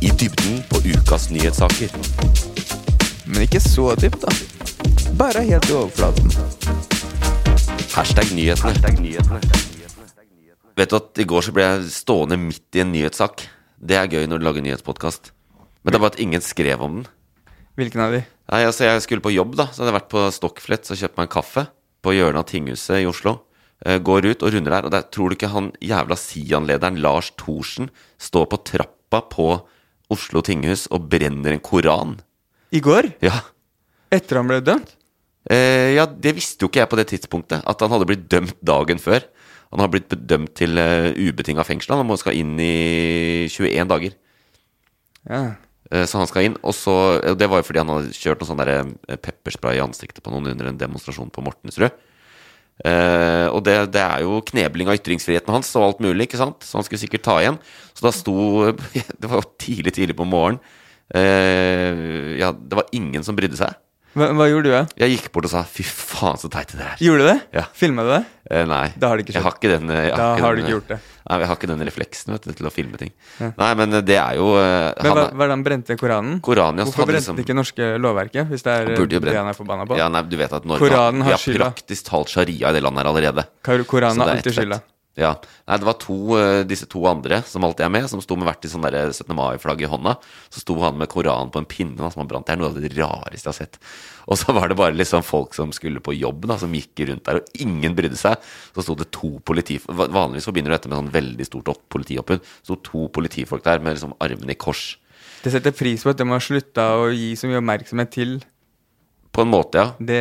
I dybden på ukas nyhetssaker. Men ikke så dypt, da. Bare helt i overflaten. Hashtag nyhetene. Vet du at i går så ble jeg stående midt i en nyhetssak. Det er gøy når du lager nyhetspodkast. Men det er bare at ingen skrev om den. Hvilken av de? Nei, altså Jeg skulle på jobb, da. Så hadde jeg vært på Stockflett og kjøpt meg en kaffe. På hjørnet av tinghuset i Oslo. Eh, Går ut og runder der, og der tror du ikke han jævla Sian-lederen Lars Thorsen står på trappa på Oslo tinghus og brenner en koran? I går? Ja. Etter han ble dømt? Eh, ja, det visste jo ikke jeg på det tidspunktet. At han hadde blitt dømt dagen før. Han har blitt dømt til uh, ubetinga fengsel. Han må skal inn i 21 dager. Ja. Eh, Så han skal inn. Og så, det var jo fordi han hadde kjørt noe sånn eh, pepperspray i ansiktet på noen under en demonstrasjon på Mortensrud. Eh, og det, det er jo knebling av ytringsfriheten hans og alt mulig, ikke sant? Så han skulle sikkert ta igjen. Så da sto Det var tidlig, tidlig på morgenen. Uh, ja, det var ingen som brydde seg. Hva, hva gjorde du, da? Jeg gikk bort og sa 'fy faen, så teit det er'. Gjorde du det? Ja. Filma du det? Eh, nei. Da har du ikke Jeg har ikke den, jeg har Da ikke har du den, ikke gjort det. Nei, jeg har ikke den refleksen vet du, til å filme ting. Nei, men eh, det er jo eh, Men hva, han er brente Koranen? Koranen, ja, Hvorfor brente liksom- det ikke norske lovverket, hvis det er Han det han er forbanna på? Ja, nei, du vet at Norge Koranen vi har har skylda. praktisk talt sharia i det landet her allerede. Koranen har alltid skylda. Ja. Nei, det var to, eh, disse to andre som alltid er med, som sto med hvert i sånn der 17. mai-flagg i hånda. Så sto han med Koranen på en pinne som han brant. Det er noe av det rareste jeg har sett. Og så var det bare liksom folk som skulle på jobb, da, som gikk rundt der, og ingen brydde seg. Så sto det to politi... Vanligvis forbinder du dette med sånn veldig stort opp, politioppbud. Så sto to politifolk der med liksom armene i kors. Det setter pris på at de har slutta å gi så mye oppmerksomhet til På en måte, ja. det,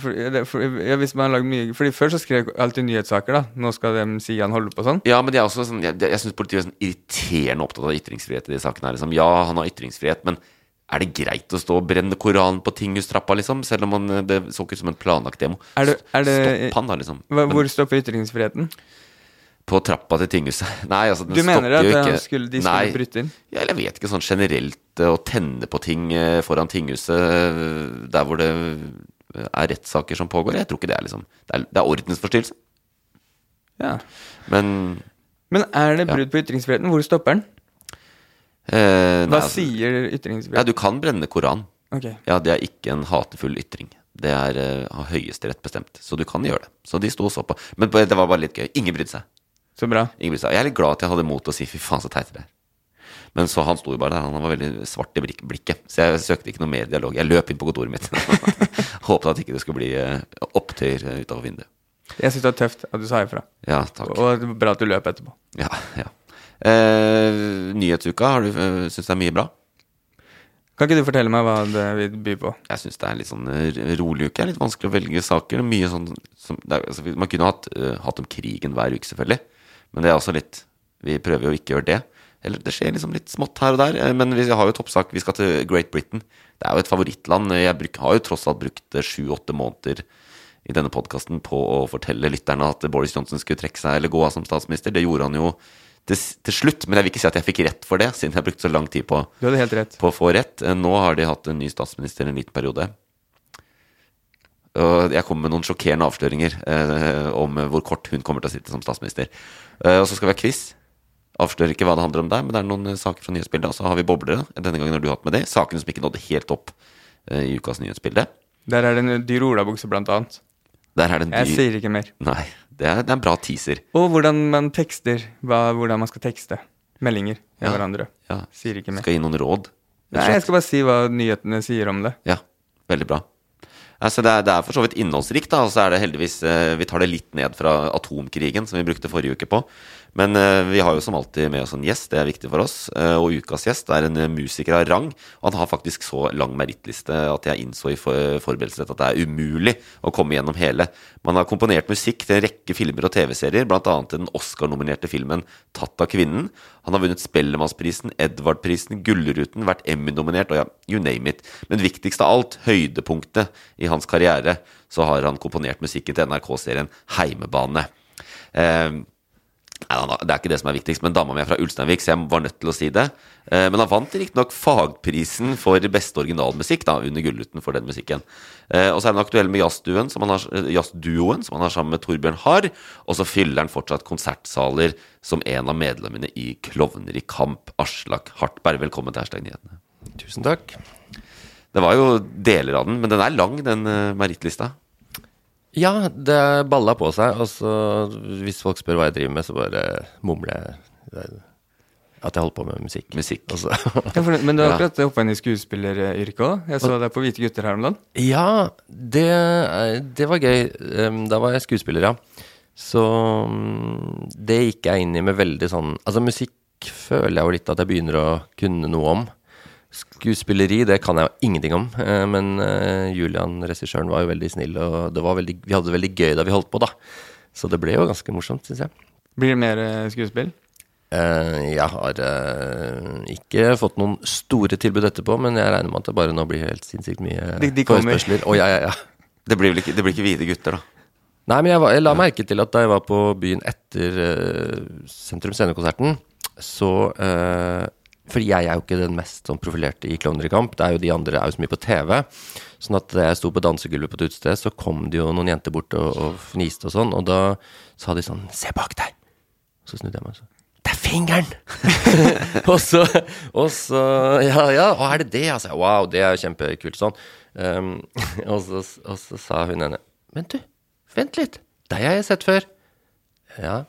for, det for, ja, hvis man har lagd mye Fordi Før så skrev jeg alltid nyhetssaker. da Nå skal de si han holder på sånn. Ja, men det er også sånn, jeg, jeg syns politiet er sånn irriterende opptatt av ytringsfrihet i de sakene her. Liksom. Ja, han har ytringsfrihet, men er det greit å stå og brenne Koranen på tinghustrappa, liksom? Selv om han, eh, det så ikke ut som en planlagt demo. Er det- er det- Stopp han, da, liksom. Hva, hvor stopper ytringsfriheten? på trappa til tinghuset. Nei, altså, den Du mener at ikke skulle, de skulle Nei. bryte inn? Ja, eller jeg vet ikke, sånn generelt eh, å tenne på ting eh, foran tinghuset eh, der hvor det eh, er rettssaker som pågår. Jeg tror ikke det er liksom Det er, det er ordensforstyrrelse. Ja. Men Men er det Ja. på ytringsfriheten? Hvor stopper den? eh, Hva nei, altså- sier Ja, Nei, du kan brenne Koran. Ok. Ja, det er ikke en hatefull ytring. Det er uh, har Høyesterett bestemt, så du kan gjøre det. Så de sto og så på. Men det var bare litt gøy. Ingen brydde seg. Så bra. Ingen brydde seg. Jeg er litt glad at jeg hadde mot til å si 'fy faen, så teit det er'. Men så han sto jo bare der, han var veldig svart i blikket. Så jeg søkte ikke noe mer dialog. Jeg løp inn på kontoret mitt. Håpet at ikke det skulle bli uh, opptøyer uh, utover vinduet. Jeg syns det var tøft at du sa ifra. Ja, takk. Og bra at du løp etterpå. Ja, ja. Eh, nyhetsuka, har du uh, syns det er mye bra? Kan ikke du fortelle meg hva det vil by på? Jeg syns det er litt sånn eh, rolig uke. Det er litt vanskelig å velge saker. Er Mye sånn som, er, altså, Man kunne hatt, uh, hatt om krigen hver uke, selvfølgelig. Men det er også litt Vi prøver jo ikke å gjøre det. Eller det skjer liksom litt smått her og der. eh, Men vi har jo toppsak. Vi skal til Great Britain. Det er jo et favorittland. Jeg har jo tross alt brukt sju-åtte måneder i denne podkasten på å fortelle lytterne at Boris Johnson skulle trekke seg eller gå av som statsminister. Det gjorde han jo til, til slutt. Men jeg vil ikke si at jeg fikk rett for det, siden jeg har brukt så lang tid på på å få rett. Eh, Nå har de hatt en ny statsminister en liten periode. Og jeg kommer med noen sjokkerende avsløringer eh, om hvor kort hun kommer til å sitte som statsminister. Eh, og så skal vi ha quiz. Avslører ikke hva det handler om der, men det er noen eh, saker fra nyhetsbildet. Og så har vi boblere. Denne gangen har du hatt med det. Sakene som ikke nådde helt opp eh, i ukas nyhetsbilde. Der er det en dyr olabukse, blant annet. Der er det en Jeg sier ikke mer. Nei, det er, det er en bra teaser. Og hvordan man tekster. Hva, hvordan man skal tekste. Meldinger til Ja. hverandre. Ja. Sier ikke mer. Skal jeg gi noen råd. Nei, jeg skal bare si hva nyhetene sier om det. Ja, veldig bra. Altså, det, er, det er for så vidt innholdsrikt, da, og så er det heldigvis eh, Vi tar det litt ned fra atomkrigen, som vi brukte forrige uke på. Men eh, vi har jo som alltid med oss en gjest, det er viktig for oss. Eh, og ukas gjest er en eh, musiker av rang. Og han har faktisk så lang merittliste at jeg innså i for, forberedelsen at det er umulig å komme gjennom hele. Man har komponert musikk til en rekke filmer og TV-serier, bl.a. den Oscar-nominerte filmen 'Tatt av kvinnen'. Han har vunnet Spellemannsprisen, Edvard-prisen, Gullruten, vært Emmy-nominert og ja, you name it. Men viktigst av alt, høydepunktet i hans karriere, så har han komponert musikken til NRK-serien Heimebane. Eh, Nei, Det er ikke det som er viktigst, men dama mi er fra Ulsteinvik, så jeg var nødt til å si det. Eh, Men han vant riktignok fagprisen for beste originalmusikk da, under Gullruten for den musikken. Eh, Og så er han aktuell med jazzduoen som har, eh, jazzduoen som han har sammen med Torbjørn Harr. Og så fyller han fortsatt konsertsaler som en av medlemmene i Klovner i kamp, Aslak Hartberg. Velkommen til Hashtag Nyhetene. Tusen takk. Det var jo deler av den, men den er lang, den merittlista. Ja, det balla på seg. Og så hvis folk spør hva jeg driver med, så bare mumler jeg at jeg holder på med musikk. Musikk. Ja, for, men du har Ja. akkurat hoppa inn i skuespilleryrket òg. Jeg så deg på Hvite gutter her om dagen. ja, det, det var gøy. Da var jeg skuespiller, ja. Så um, det gikk jeg inn i med veldig sånn Altså, musikk føler jeg jo litt at jeg begynner å kunne noe om. Skuespilleri, det kan jeg jo ingenting om. eh, Men eh, Julian, regissøren, var jo veldig snill, og det var veldig, vi hadde det veldig gøy da vi holdt på, da. Så det ble jo ganske morsomt, syns jeg. Blir det mer eh, skuespill? Eh, jeg har ikke fått noen store tilbud etterpå, men jeg regner med at det bare nå blir helt sinnssykt mye De- de kommer. forespørsler. Oh, ja, ja, ja. Det blir vel ikke, det blir ikke hvite gutter, da. Nei, men jeg, var, jeg la merke til at da jeg var på byen etter uh, Sentrum Scene-konserten, så eh, Fordi jeg er jo ikke den mest sånn profilerte i Klovner i kamp. Det er jo De andre er jo så mye på TV. Sånn at da jeg sto på dansegulvet på et utested, så kom det jo noen jenter bort og, og fniste og sånn. Og da sa de sånn Se bak deg! Så snudde jeg meg og så Det er fingeren! og så, og så Ja, ja, og er det det? Jeg sa wow, det er jo kjempekult sånn. Um, og, så, og så sa hun ene Men du, vent litt. Deg har jeg sett før. Ja.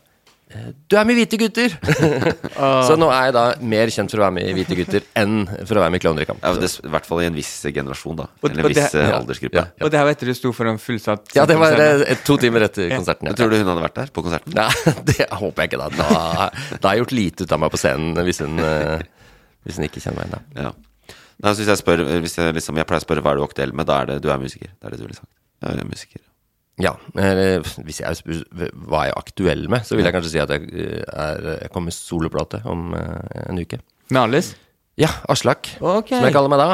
Eh, Du er med i Hvite gutter! så nå er jeg da mer kjent for å være med i Hvite gutter enn for å være med i Klovner i kamp. Ja, det, I hvert fall i en viss generasjon, da. Og- Eller en og det- viss eh, ja, aldersgruppe. ja. Og det her var etter du sto foran fullsatt Ja, det var eh, to timer etter konserten. Ja. tror du hun hadde vært der på konserten? Nei, det håper jeg ikke, da. Da, da har jeg gjort lite ut av meg på scenen hvis hun, eh, hvis hun ikke kjenner meg igjen. da. Ja. Nei, hvis jeg spør hvis jeg, liksom, jeg pleier å spørre hva er du aktuell med, da er det du er musiker. Det er det du ville sagt. Jeg er musiker. Ja, Hvis jeg spør hva jeg er aktuell med, så vil jeg kanskje si at jeg, eh, er, jeg kommer med soloplate om eh, en uke. Med Alice? Ja, Aslak, okay. som jeg kaller meg da.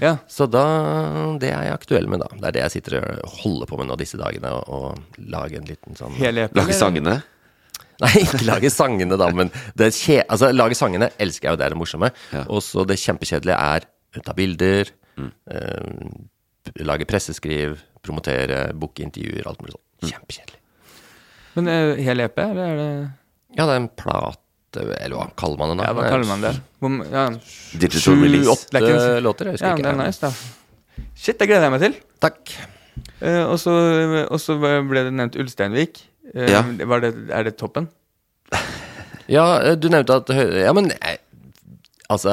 Ja. Så da, det er jeg aktuell med, da. Det er det jeg sitter og holder på med nå disse dagene. Og, og lager en liten sånn Hele Lage sangene. Nei, ikke lage sangene, da, men det kje, altså, lage sangene elsker jeg jo, det er det morsomme. Ja. Og så det kjempekjedelige er ta bilder, eh, lage presseskriv, promotere, booke intervjuer, alt mulig sånt. Kjempekjedelig. Men eh, hel EP, eller er det Ja, det er en plate, eller hva kaller man det nå? Ja, hva kaller man det? Hvor, ja, Digital release. Åtte Det er en- låter, jeg husker ja, ikke. det er nice, da. Shit, det gleder jeg meg til. Takk. Uh, og så ble det nevnt Ulsteinvik. Uh, Ja. var det, er det toppen? Ja, eh, du nevnte at Ja, men eh, Altså,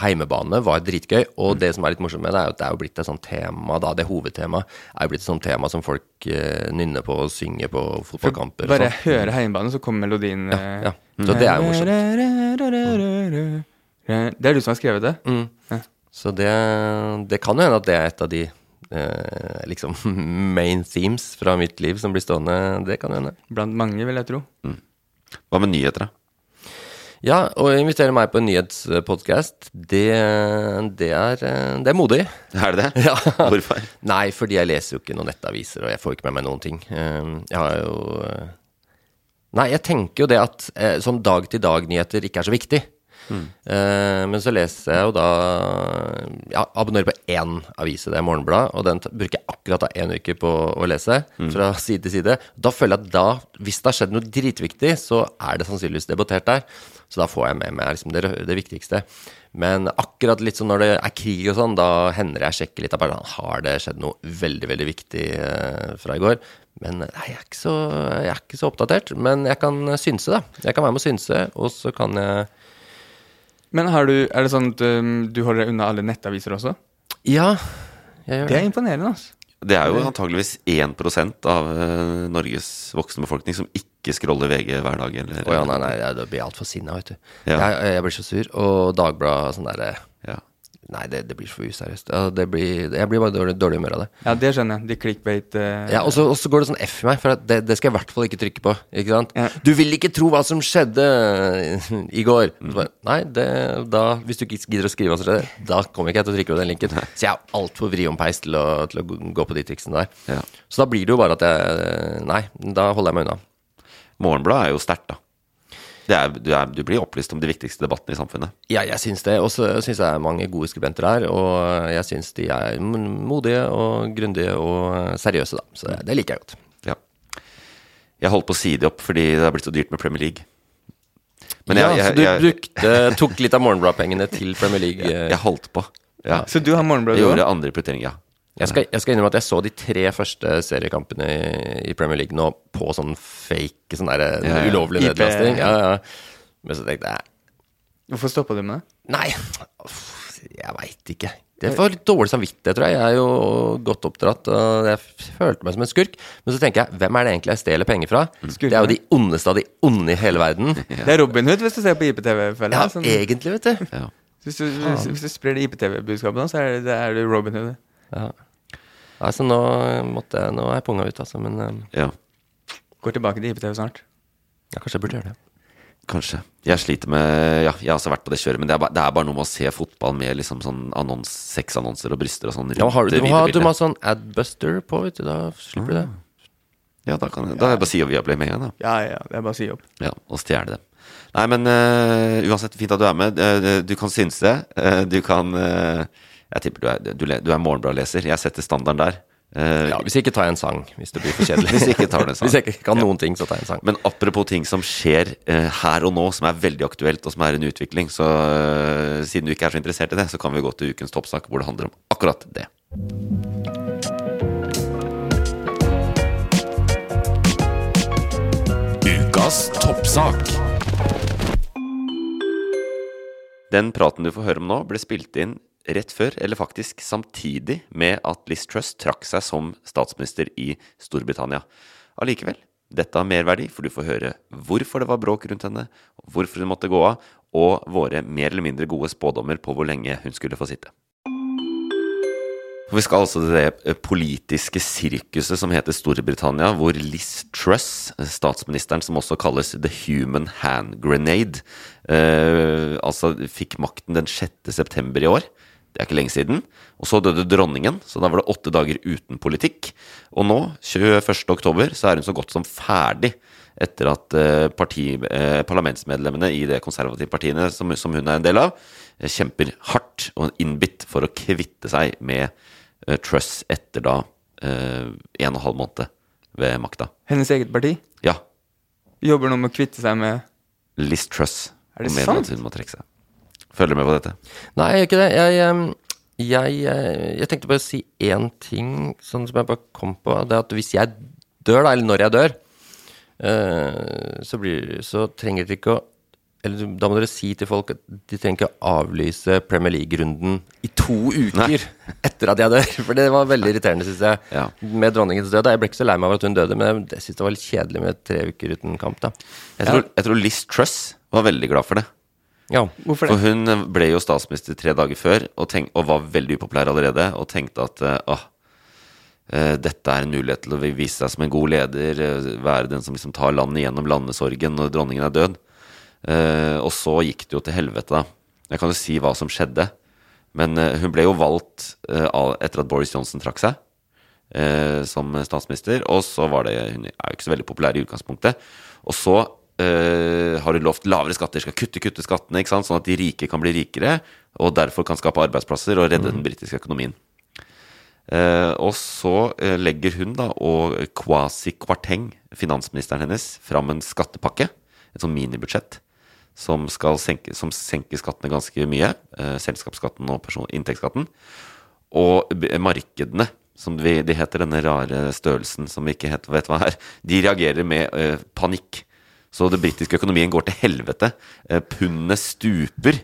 heimebane var dritgøy, og det som er litt morsomt med det, er at det er jo blitt et sånt tema, da. Det hovedtemaet er jo blitt et sånt tema som folk eh, nynner på og synger på fotballkamper. Bare sånn. jeg hører Heimebane, så kommer melodien. Ja, Ja, så det er jo morsomt. Det er du som har skrevet det? Mm. Ja. Så det, det kan jo hende at det er et av de eh, liksom main themes fra mitt liv som blir stående. Det kan hende. Blant mange, vil jeg tro. Hva med nyheter, da? Ja, å invitere meg på en nyhetspodkast, det, det, det er modig. Er det det? Ja. Hvorfor? Nei, fordi jeg leser jo ikke noen nettaviser, og jeg får ikke med meg noen ting. Eh, Jeg har jo eh, Nei, jeg tenker jo det at eh, sånn dag-til-dag-nyheter ikke er så viktig. Mm. men så leser jeg jo da Jeg abonnerer på én avis, det er Morgenbladet, og den bruker jeg akkurat da én uke på å lese, fra side til side. Da føler jeg at da, hvis det har skjedd noe dritviktig, så er det sannsynligvis debattert der. Så da får jeg med meg liksom det, det viktigste. Men akkurat litt sånn når det er krig og sånn, da hender det jeg sjekker litt. bare, Har det skjedd noe veldig, veldig viktig eh, fra i går? Men nei, jeg er, så, jeg er ikke så oppdatert. Men jeg kan synse, da. Jeg kan være med å synse, og så kan jeg Men har du, er det sånn at du holder deg unna alle nettaviser også? Ja, jeg gjør Det det. er imponerende, altså. Det er jo antageligvis 1 av eh, Norges voksne befolkning som ikke scroller VG hver dag. Eller, oh, ja, nei, nei, jeg, blir altfor sinna, vet du. Ja. Jeg, jeg blir så sur. Og Dagbladet sånn derre Ja. Nei, det, det blir for useriøst. Ja, det blir, jeg blir bare dårlig, dårlig humør av det. Ja, det skjønner jeg. De clickbait uh... Ja, og så går det sånn F i meg, for det, det skal jeg i hvert fall ikke trykke på. Ikke sant? Ja. Du vil ikke tro hva som skjedde i går. Mm. bare, Nei, det, da, hvis du ikke gidder å skrive hva som skjedde, da kommer ikke jeg til å trykke på den linken. Så jeg er altfor vriompeis til, å- til å gå på de triksene der. Ja. Så da blir det jo bare at jeg Nei, da holder jeg meg unna. Morgenbladet er jo sterkt, da. Det er, du, er, du blir opplyst om de viktigste debattene i samfunnet. Ja, jeg syns det. Og så syns jeg det er mange gode skribenter der. Og jeg syns de er modige og grundige og seriøse, da. Så det, det liker jeg godt. Ja. Jeg holdt på å si det opp fordi det har blitt så dyrt med Premier League. Men jeg, ja, jeg, så du jeg, brukte, tok litt av morgenbladpengene til Premier League? eh. jeg holdt på. Ja. Så du har morgenblad? Jeg gjorde andre prioriteringer, ja. Jeg skal, jeg skal innrømme at jeg så de tre første seriekampene i, i Premier League nå på sånn fake, sånn der Ja, ja. ulovlig nedlasting. Ja, ja. Men så tenkte jeg Hvorfor stoppa du med det? Nei, jeg veit ikke. Det var litt dårlig samvittighet, tror jeg. Jeg er jo godt oppdratt, og jeg følte meg som en skurk. Men så tenker jeg, hvem er det egentlig jeg stjeler penger fra? Det er jo de ondeste av de onde i hele verden. Det er Robin Hood hvis du ser på IPTV-følget. Ja, sånn, egentlig, vet du. ja. hvis, du, hvis, hvis du sprer det IPTV-budskapet nå, så er det, det er Robin Hood. Ja. Altså, nå måtte Nå er punga ut, altså. Men eh, ja. Går tilbake til IPTV snart. ja, kanskje jeg burde gjøre det. Kanskje. Jeg sliter med Ja, jeg har også vært på det kjøret, men det er, bare, det er bare noe med å se fotball med liksom sånn annons, sexannonser og bryster og sånn. Ja, har du, du, det må ha, du må ha sånn Adbuster på, vet du. Da slipper du det. Ja, da kan jeg, da er det bare å si opp Viaplay med en gang, da. Ja, ja, det er bare å si opp. Ja, og stjele dem. Nei, men uh, uansett, fint at du er med. Uh, du kan synse. Uh, du kan eh, Jeg tipper du er, du, du er Morgenblad-leser. Jeg setter standarden der. Uh, Ja, Hvis jeg ikke tar jeg en sang, hvis det blir for kjedelig. Hvis ikke tar en sang. Hvis jeg ikke kan noen ting, så tar jeg en sang. Men apropos ting som skjer uh, her og nå, som er veldig aktuelt, og som er en utvikling, så uh, siden du ikke er så interessert i det, så kan vi gå til ukens toppsak, hvor det handler om akkurat det. Ukas toppsak. Den praten du får høre om nå, ble spilt inn rett før, eller faktisk samtidig med at Liz Truss trakk seg som statsminister i Storbritannia. Allikevel, dette har merverdi, for du får høre hvorfor det var bråk rundt henne, hvorfor hun måtte gå av, og våre mer eller mindre gode spådommer på hvor lenge hun skulle få sitte. Vi skal altså til det eh, politiske sirkuset som heter Storbritannia, hvor Liz Truss, statsministeren som også kalles The Human Hand Grenade, eh, altså fikk makten den 6. september i år. Det er ikke lenge siden. Og så døde dronningen, så da var det åtte dager uten politikk. Og nå, 21. oktober, så er hun så godt som ferdig etter at eh, parti, eh, parlamentsmedlemmene i de konservative partiene som, som hun er en del av, eh, kjemper hardt og innbitt for å kvitte seg med eh, Truss etter da eh, en og en halv måned ved makta. Hennes eget parti Ja, jobber nå med å kvitte seg med Liz Truss. Er det sant? hun må trekke seg. Følger med på dette? Nei, jeg gjør ikke det. Jeg, jeg, eh, jeg tenkte bare å si én ting sånn som jeg bare kom på. Det er at hvis jeg dør, da, eller når jeg dør, eh, så, blir, så trenger dere ikke å eller Da må dere si til folk at de trenger ikke å avlyse Premier League-runden i to uker Nei. etter at jeg dør. For det var veldig irriterende, syns jeg, Ja. med dronningens død. Jeg ble ikke så lei meg av at hun døde, men jeg syns det var litt kjedelig med tre uker uten kamp, da. Jeg tror, jeg tror Liz Truss var veldig glad for det. Ja. Hvorfor For hun ble jo statsminister tre dager før og, tenk, og var veldig upopulær allerede. Og tenkte at eh, åh, eh, dette er en mulighet til å vise seg som en god leder. eh, Være den som liksom tar landet gjennom landesorgen når dronningen er død. Eh, og så gikk det jo til helvete, da. Jeg kan jo si hva som skjedde. Men eh, hun ble jo valgt eh, etter at Boris Johnson trakk seg eh, som statsminister. Og så var det Hun er jo ikke så veldig populær i utgangspunktet. Og så eh, har hun lovt lavere skatter, skal kutte, kutte skattene, ikke sant? sånn at de rike kan bli rikere, og derfor kan skape arbeidsplasser og redde den britiske økonomien. Uh, og så uh, legger hun da og Kwasi Kwarteng, finansministeren hennes, fram en skattepakke, et sånn minibudsjett, som skal senke, som senker skattene ganske mye. Selskapsskatten og person, inntektsskatten. Og markedene, som de heter denne rare størrelsen som vi ikke vet hva er, de reagerer med ø, panikk. Så den britiske økonomien går til helvete. Eh, pundet stuper.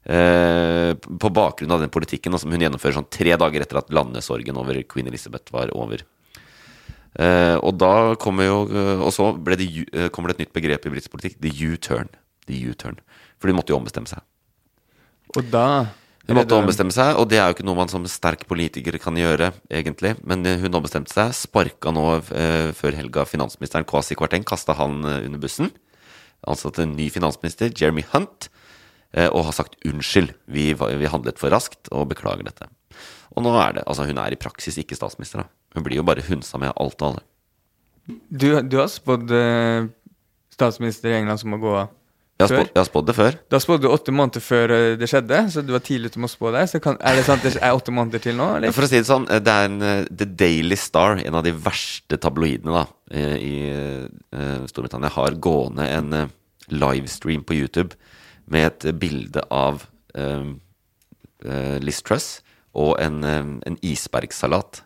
Eh, på bakgrunn av den politikken som hun gjennomfører sånn tre dager etter at landesorgen over queen Elizabeth var over. Eh, og da kommer jo Og så det, kommer det et nytt begrep i britisk politikk. The U-turn. For de måtte jo ombestemme seg. Og da Hun måtte ombestemme seg, og det er jo ikke noe man som sterk politiker kan gjøre, egentlig. Men eh, hun ombestemte seg, sparka nå eh, før helga finansministeren Kwasi Kwarteng, kasta han eh, under bussen. Ansatte en ny finansminister, Jeremy Hunt, eh, og har sagt unnskyld. Vi, vi handlet for raskt, og beklager dette. Og nå er det Altså, hun er i praksis ikke statsminister, da. Hun blir jo bare hunsa med alt og alle. Du, du har spådd eh, statsminister i England som må gå av. Jeg har, spådd, jeg har spådd det før. Da spådde du åtte måneder før eh, det skjedde, så du var tidlig ute med å spå det. Så kan, er det sant det er åtte måneder til nå, eller? For å si det sånn, det er en, eh, The Daily Star, en av de verste tabloidene da, eh, i eh, Storbritannia, har gående en eh, livestream på YouTube med et eh, bilde av um, uh, Liz Truss og en, um, en isbergsalat.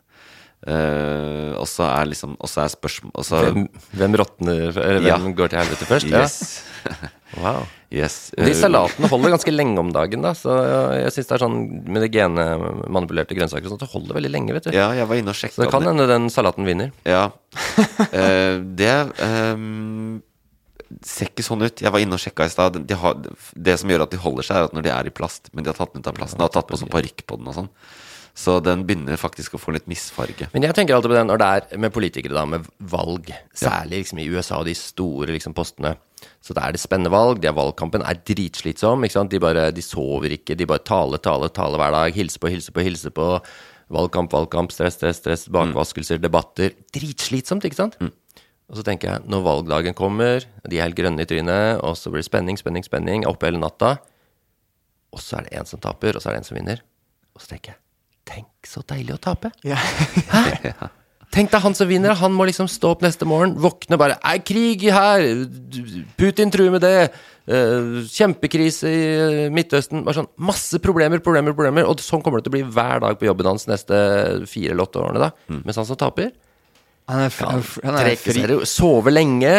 Uh, og så er liksom Og så er spørsmål Hvem, hvem råtner Eller Ja. går til helvete først? Yes. Ja. Wow. yes. De Eh, salatene holder ganske lenge om dagen, da. Så jeg syns det er sånn med de genmanipulerte grønnsaker og sånt, det holder veldig lenge, vet du. Ja, jeg var inne og Så sjekka det kan hende den salaten vinner. Ja. uh, det um, ser ikke sånn ut. Jeg var inne og sjekka i stad. De det som gjør at de holder seg, er at når de er i plast. Men de har tatt den ut av plasten. De har tatt på sånn parykk på den og sånn. Så den begynner faktisk å få litt misfarge. Men jeg tenker alltid på det når det er med politikere, da, med valg. Særlig liksom i USA og de store liksom, postene. Så da er det spennende valg. De har valgkampen er dritslitsom. Ikke sant? De, bare, de sover ikke. De bare taler, taler, taler hver dag. Hilser på, hilser på, hilser på. Valgkamp, valgkamp, stress, stress, stress. Bakvaskelser, debatter. Dritslitsomt, ikke sant? Og så tenker jeg, når valgdagen kommer, de er helt grønne i trynet, og så blir det spenning, spenning, spenning, oppe hele natta, og så er det en som taper, og så er det en som vinner. Og så tenker jeg, tenk så deilig å tape. Hæ? Tenk deg han som vinner, han må liksom stå opp neste morgen, våkne bare Er krig her! Putin truer med det! eh, kjempekrise i eh, Midtøsten. Bare sånn masse problemer, problemer, problemer. Og sånn kommer det til å bli hver dag på jobben hans neste fire eller åtte årene, da. Mens han som taper, Han er, f- han er, han er fri. sover sove lenge.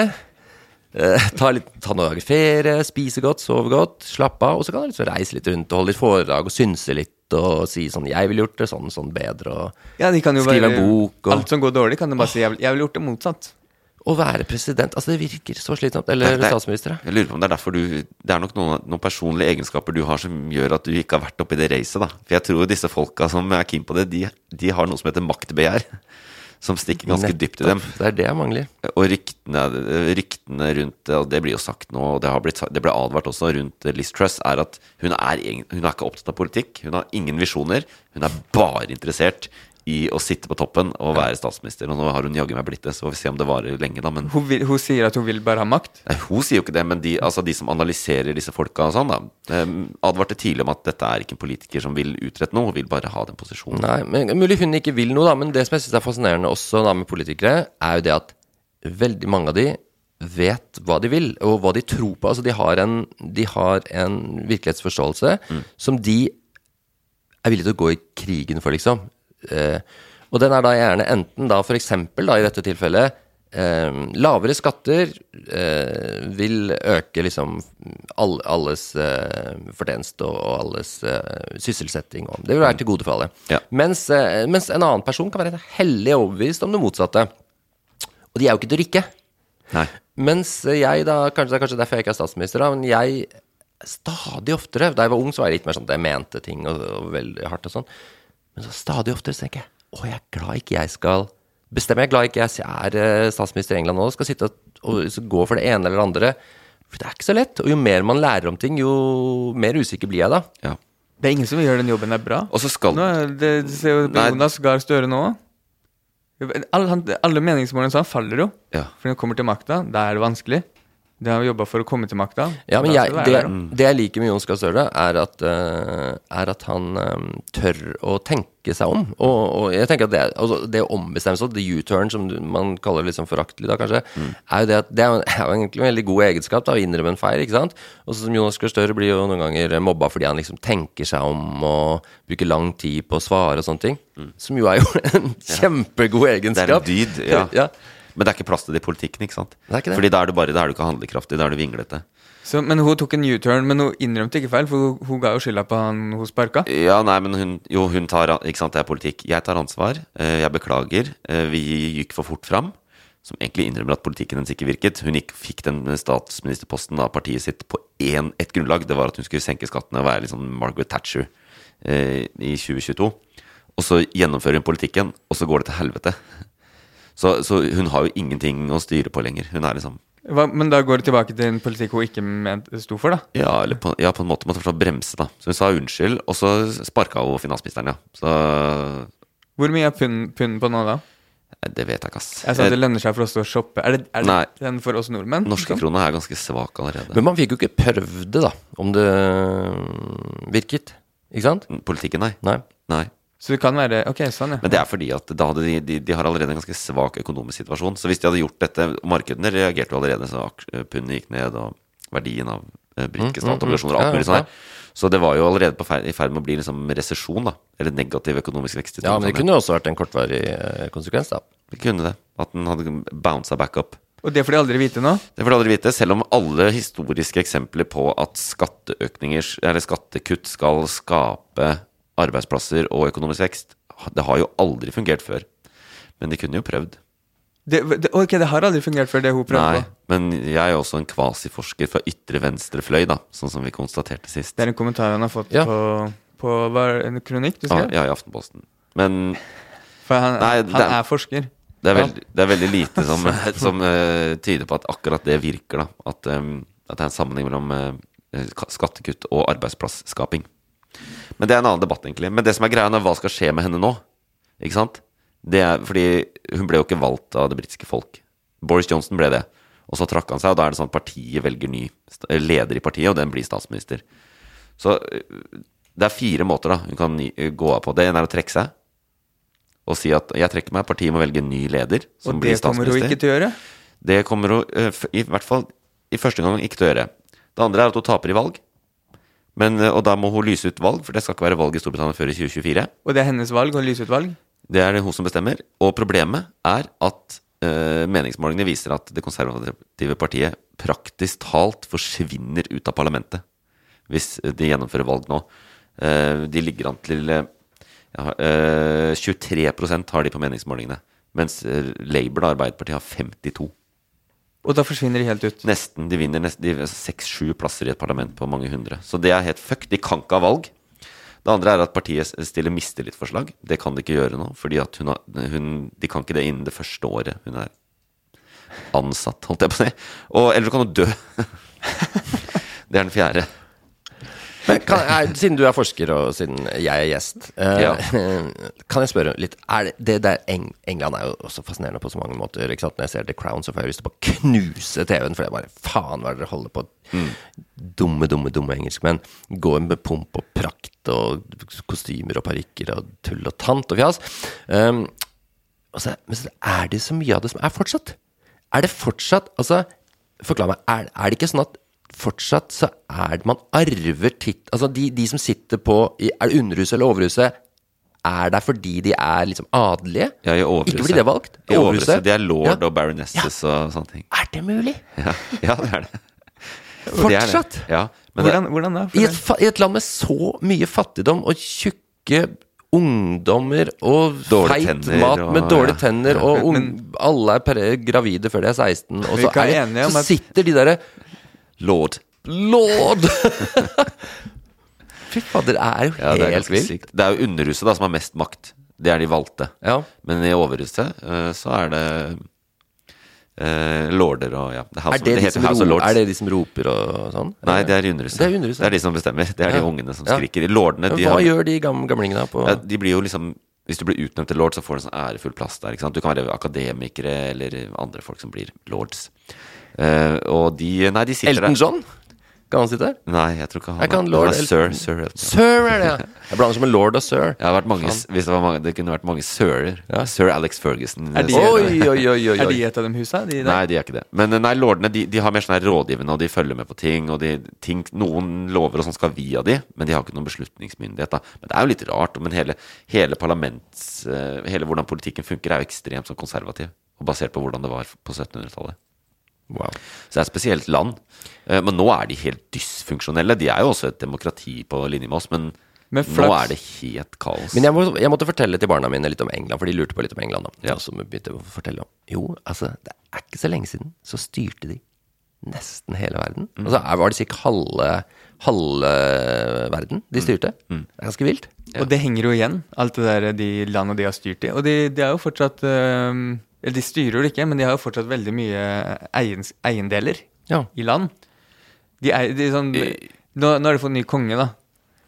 Eh, ta, litt, ta noen dager ferie, spise godt, sove godt, slappe av. Og så kan du liksom reise litt rundt og holde litt foredrag og synse litt og si sånn 'Jeg ville gjort det sånn, sånn bedre', og Ja, de kan jo skrive bare, en bok og Alt som går dårlig, kan de bare si. Jeg vil, jeg vil gjort det motsatt. Å være president Altså, det virker så slitsomt. Eller Det- det- statsminister. Jeg lurer på om det er derfor du Det er nok noen, noen personlige egenskaper du har som gjør at du ikke har vært oppi det racet, da. For jeg tror disse folka som er keen på det, de, de har noe som heter maktbegjær. Som stikker ganske dypt i dem. Det er det jeg mangler. Og ryktene, ryktene rundt det, og det blir jo sagt nå, og det, har blitt, det ble advart også rundt Liz Truss, er at hun er, hun er ikke opptatt av politikk. Hun har ingen visjoner. Hun er bare interessert i å sitte på toppen og være statsminister. Og nå har hun jaggu meg blitt det, så får vi se om det varer lenge, da. Men Hun, vil, hun sier at hun vil bare ha makt. Nei, hun sier jo ikke det, men de, altså de som analyserer disse folka og sånn, da, eh, advarte tidlig om at dette er ikke en politiker som vil utrette noe, hun vil bare ha den posisjonen. Nei, men Mulig hun ikke vil noe, da, men det som jeg syns er fascinerende også da med politikere, er jo det at veldig mange av de vet hva de vil, og hva de tror på. Altså, de har en, de har en virkelighetsforståelse som de er villige til å gå i krigen for, liksom. Eh, og den er da gjerne enten da da i dette tilfellet eh, lavere skatter eh, vil øke liksom all, alles eh, fortjeneste og, og alles eh, sysselsetting. Og det vil være til gode for alle. Ja. Mens, eh, mens en annen person kan være hellig overbevist om det motsatte. Og de er jo ikke til å rikke. Nei. Mens jeg da, kanskje det er kanskje derfor jeg ikke er statsminister, da, men jeg stadig oftere Da jeg var ung, så var jeg litt mer sånn at jeg mente ting og, og veldig hardt og sånn. Men så stadig oftere så tenker jeg å, jeg er glad ikke jeg skal bestemme. Jeg er glad ikke jeg er eh, statsminister i England nå og skal sitte og, og gå for det ene eller det andre. For det er ikke så lett. Og jo mer man lærer om ting, jo mer usikker blir jeg da. Ja. Det er ingen som gjør den jobben der bra. Og så skal Nå det, det ser jo på Jonas Gahr Støre nå alle, han, alle meningsmålene hans faller jo. Ja. For når han kommer til makta, da er det vanskelig. De har jobba for å komme til makta. Ja, men jeg, det, da. det jeg liker med Jon Gahr Støre, er at, eh, er at han um, tør å tenke seg om. Og, og jeg tenker at det, altså, det å ombestemme seg, the U-turn, som du- man kaller det litt sånn foraktelig da, kanskje, er jo det at det er er jo egentlig en veldig god egenskap, da, å innrømme en feil, ikke sant? Og så som Jonas Gahr Støre blir jo noen ganger mobba fordi han liksom tenker seg om og bruker lang tid på å svare og sånne ting. Som jo er jo en kjempegod egenskap. Det er en dyd, ja. ja. Men det er ikke plass til det i politikken, ikke sant? Det er ikke det. Fordi da er du bare Da er du ikke handlekraftig, da er du vinglete. Så, men hun tok en U-turn, men hun innrømte ikke feil, for hun, hun ga jo skylda på han hun sparka. Ja, nei, men hun Jo, hun tar Ikke sant, det er politikk. Jeg tar ansvar. eh, Jeg beklager. eh, Vi gikk for fort fram. Som egentlig innrømmer at politikken hennes ikke virket. Hun gikk, fikk den statsministerposten av partiet sitt på én, ett grunnlag. Det var at hun skulle senke skattene og være litt sånn Margaret Thatcher eh, i 2022. Og så gjennomfører hun politikken, og så går det til helvete. Så, så hun har jo ingenting å styre på lenger. Hun er liksom Hva, men da går det tilbake til en politikk hun ikke sto for, da. Ja, eller på, ja, på en måte måtte hun bremse, da. Så hun sa unnskyld, og så sparka hun finansministeren, ja. Så Hvor mye er pund, pund på nå, da? Det vet jeg ikke, ass. Jeg sa at det lønner seg for oss å shoppe. Er det, er det Nei. den for oss nordmenn? Norske liksom? kroner er ganske svak allerede. Men man fikk jo ikke prøvd det, da, om det virket. Ikke sant? Politikken, nei. Nei. nei. Så det kan være Ok, sånn, ja. Men det er fordi at da hadde de, de, de har allerede en ganske svak økonomisk situasjon. Så hvis de hadde gjort dette og Markedene reagerte jo allerede, så aks- pundet gikk ned, og verdien av eh, britiske Mm, mm, statsobligasjoner og mm. alt mulig sånn. her. Så det var jo allerede på fer- i ferd med å bli liksom resesjon, da. Eller negativ økonomisk vekst. Ja, men det kunne jo også vært en kortvarig eh, konsekvens, da. Det kunne det. At den hadde bounsa back up. Og det får de aldri vite nå? Det får de aldri vite, selv om alle historiske eksempler på at skatteøkninger, eller skattekutt skal skape arbeidsplasser og økonomisk vekst, det har jo aldri fungert før. Men de kunne jo prøvd. Det, det, ok, det har aldri fungert før det hun prøvde Nei, på. men jeg er jo også en kvasiforsker fra ytre venstre fløy, da, sånn som vi konstaterte sist. Det er en kommentar han har fått Ja. på, på hva, er en kronikk du skrev? ja, i Aftenposten. Men For han, Nei, han det er- er forsker. det er, veldig, det er veldig lite som, som uh, tyder på at akkurat det virker, da. At, um, at det er en sammenheng mellom uh, skattekutt og arbeidsplassskaping. Men det er en annen debatt, egentlig. Men det som er greia, er hva skal skje med henne nå? Ikke sant? Det er fordi hun ble jo ikke valgt av det britiske folk. Boris Johnson ble det. Og så trakk han seg, og da er det sånn at partiet velger ny leder i partiet, og den blir statsminister. Så øh, det er fire måter da hun kan gå av på. Det ene er å trekke seg. Og si at 'jeg trekker meg, partiet må velge en ny leder', som Og blir det kommer hun ikke til å gjøre. Det kommer hun øh, i hvert fall i første gang ikke til å gjøre. Det andre er at hun taper i valg. Men, øh, og da må hun lyse ut valg, for det skal ikke være valg i Storbritannia før i 2024. Og det er hennes valg å lyse ut valg. Det er det hun som bestemmer. Og problemet er at uh, meningsmålingene viser at det konservative partiet praktisk talt forsvinner ut av parlamentet hvis de gjennomfører valg nå. Uh, de ligger an til uh, ja, eh, 23% har de på meningsmålingene. Mens eh, Labour, og Arbeiderpartiet, har 52. Og da forsvinner de helt ut. Nesten. De vinner seks-sju plasser i et parlament på mange hundre. Så det er helt fuck. De kan ikke ha valg. Det andre er at partiet stiller mistillitsforslag. Det kan de ikke gjøre nå. fordi De kan ikke det innen det første året hun er ansatt, holdt jeg på å si. Og, eller så kan hun dø. det er den fjerde. Men kan, er, siden du er forsker, og siden jeg er gjest, eh, Ja. kan jeg spørre litt er det, det der Eng England er jo også fascinerende på så mange måter. Ikke sant? Når jeg ser The Crown, så får jeg lyst til å bare knuse TV-en. For det er bare faen hva er dere holder på Dumme, dumme, dumme engelskmenn. Går med pomp og prakt og kostymer og parykker og tull og tant og fjas. Um, og så, men så er det så mye av det som er fortsatt. Er det fortsatt Altså, forklar meg. Er, er det ikke sånn at fortsatt så er det man arver titt... Altså, de, de som sitter på i, Er det Underhuset eller Overhuset, er der fordi de er liksom adelige? Ja, i overhuset. Ikke fordi de er valgt? I overhuset. De er lord Ja. og baronesses og sånne ting. Er det mulig? Ja, ja det er det. fortsatt? det er det. Ja, men Hvordan, hvordan da? I et, I et land med så mye fattigdom og tjukke ungdommer og Dårlige feit mat og- med dårlige ja. tenner, og ung, Men- alle er gravide før de er 16, og så, er så sitter de derre lord. Lord! Fy fader, det er jo Ja, det er helt ganske vilt. sykt. Det er jo Underhuset da som har mest makt. Det er de valgte. Ja. Men i Overhuset uh, så er det uh, lorder og ja. Det, House, Er det, de House of Lords. er det de som roper og sånn? Nei, det er i Underhuset. Det er Underhuset. Det er de som bestemmer. Det er de ungene som Ja. skriker. Lordene, de Hva har gjør de gam gamlingene på ja, De blir jo liksom Hvis du blir utnevnt til lord, så får du en sånn ærefull plass der. Du kan være akademikere eller andre folk som blir lords. Eh, og de Nei, de sitter Elton der. John? Kan han sitte der? Nei, jeg tror ikke han Er ikke han lord er sir, sir Elton. Sir er det, ja. Jeg blander som en lord og sir. Det, har vært mange, hvis det, var mange, det kunne vært mange sirer. Sir Alex Ferguson. Er de- Oi, oi, oi, oi. Er de et av dem husa? De? Nei, de er ikke det. Men eh, nei, lordene de, de har mer sånn rådgivende, og de følger med på ting. Og de, ting noen lover og sånn skal via de, men de har ikke noen beslutningsmyndighet. da Men det er jo litt rart. Men hele, hele parlaments eh, Hele hvordan politikken funker, er jo ekstremt sånn konservativ. Og basert på hvordan det var på 1700-tallet. Wow. Så det er et spesielt land. Eh, Men nå er de helt dysfunksjonelle. De er jo også et demokrati på linje med oss, men, Men nå er det helt kaos. Men jeg, må, jeg måtte fortelle til barna mine litt om England, for de lurte på litt om England. da Ja. Så begynte å fortelle om Jo, altså, det er ikke så lenge siden så styrte de nesten hele verden. Mm. Altså, er- var det sikkert halve, halve verden de Mm. styrte. Det er ganske vilt. Og det henger jo igjen, alt det der de landene de har styrt i. Og de, de er jo fortsatt øhm, eller De styrer det ikke, men de har jo fortsatt veldig mye eiens, eiendeler Ja. i land. De er, de er sånn, nå, nå har de fått ny konge, da.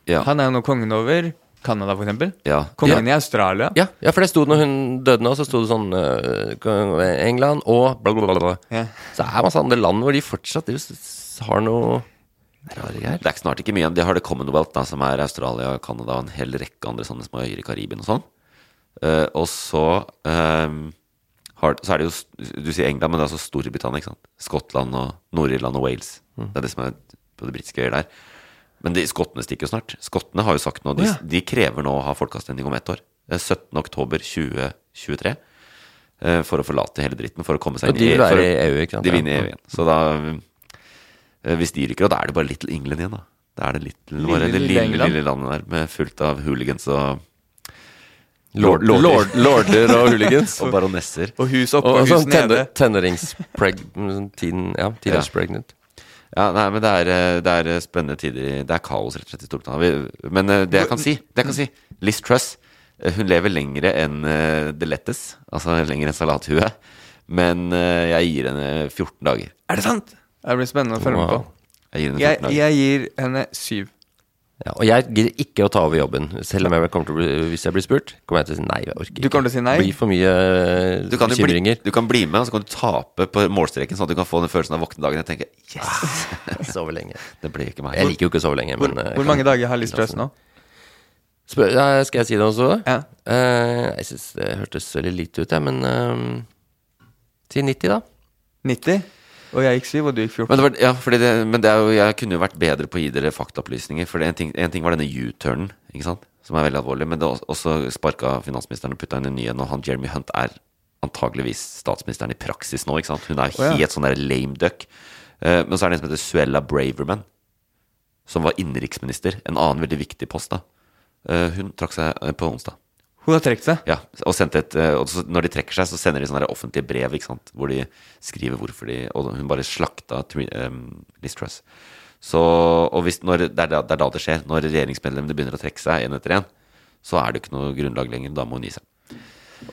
ja. Han er jo nå kongen over Canada, for eksempel. Ja. Kongen i Australia. Ja, ja, for det sto når hun døde nå, så sto det sånn uh, England og bla, bla, bla. bla. Ja. Så det er masse andre land hvor de fortsatt de har noe rare greier. Det er snart ikke mye. De har det Commonwealth, da, som er Australia, Canada og en hel rekke andre sånne små øyer i Karibien og sånn. Uh, og så ehm, har, så er det jo Du sier England, men det er altså Storbritannia. ikke sant? Skottland og Nord-Irland og Wales. Det er det som er på det britiske øyer der. Men de, skottene stikker jo snart. Skottene har jo sagt nå De, oh, ja. de krever nå å ha folkeavstemning om ett år. Det er 17. oktober 2023. eh, for å forlate hele dritten. For å komme seg i EU. Og de vil være i EU, ikke sant? De vinner i EU igjen. Så da eh, Hvis de rykker, og da er det bare Little England igjen, da. Da er det little, bare det lille lille, lille landet der med fullt av hooligans og Lord, Lorder. lord, lorder og hooligans. og baronesser. Og hus oppe Og og hus sånn nede. tenåringspregnant Ja, teenage-pregnant. Ja, nei, men det er, eh, det er spennende tider. Det er kaos rett og slett i Storbritannia. Men eh, det jeg kan si, det jeg kan si Liz Truss eh, hun lever lengre enn det The Lettuce. Altså lenger enn salathue. Men eh, jeg gir henne 14 dager. Er det sant? Det blir spennende å følge med på. Jeg gir henne 14 Jeg, dager. jeg gir henne syv. Ja, og jeg gidder ikke å ta over jobben. Selv om jeg kommer til å bli, hvis jeg blir spurt, kommer jeg til å si nei. Jeg orker ikke. Du kommer til å si nei? Blir for mye eh, Du kan, jo bli, du kan bli med, og så kan du tape på målstreken, sånn at du kan få den følelsen av våkne dagen. Jeg tenker yes, Sove lenge. det blir ikke meg. Jeg liker jo ikke å sove lenge, Hvor, men eh, hvor kan- mange dager har Liz Truss nå? Spør, ja, skal jeg si det også? Ja. Uh, jeg syns det hørtes veldig lite ut, jeg, men uh, Si 90, da. 90? Og jeg gikk 7, og du gikk 14. Men, det var, ja, det, men det jo, jeg kunne jo vært bedre på å gi dere faktaopplysninger. For det en, ting, en ting var denne U-turnen, som er veldig alvorlig. Men det også sparka finansministeren og putta inn en ny en. Og han Jeremy Hunt er antageligvis statsministeren i praksis nå. Hun er oh, ja. helt sånn der lame duck. Eh, men så er det en som heter Suella Braverman, som var innenriksminister. En annen veldig viktig post. da. Eh, hun trakk seg eh, på onsdag. Hun har trukket seg. Ja, og et eh, og Når de trekker seg, så sender de sånne offentlige brev ikke sant? hvor de skriver hvorfor de Og hun bare slakta um, Liz Truss. Så, og hvis, når, det, er da, det er da det skjer. Når regjeringsmedlemmene begynner å trekke seg én etter én, så er det ikke noe grunnlag lenger. Da må hun gi seg.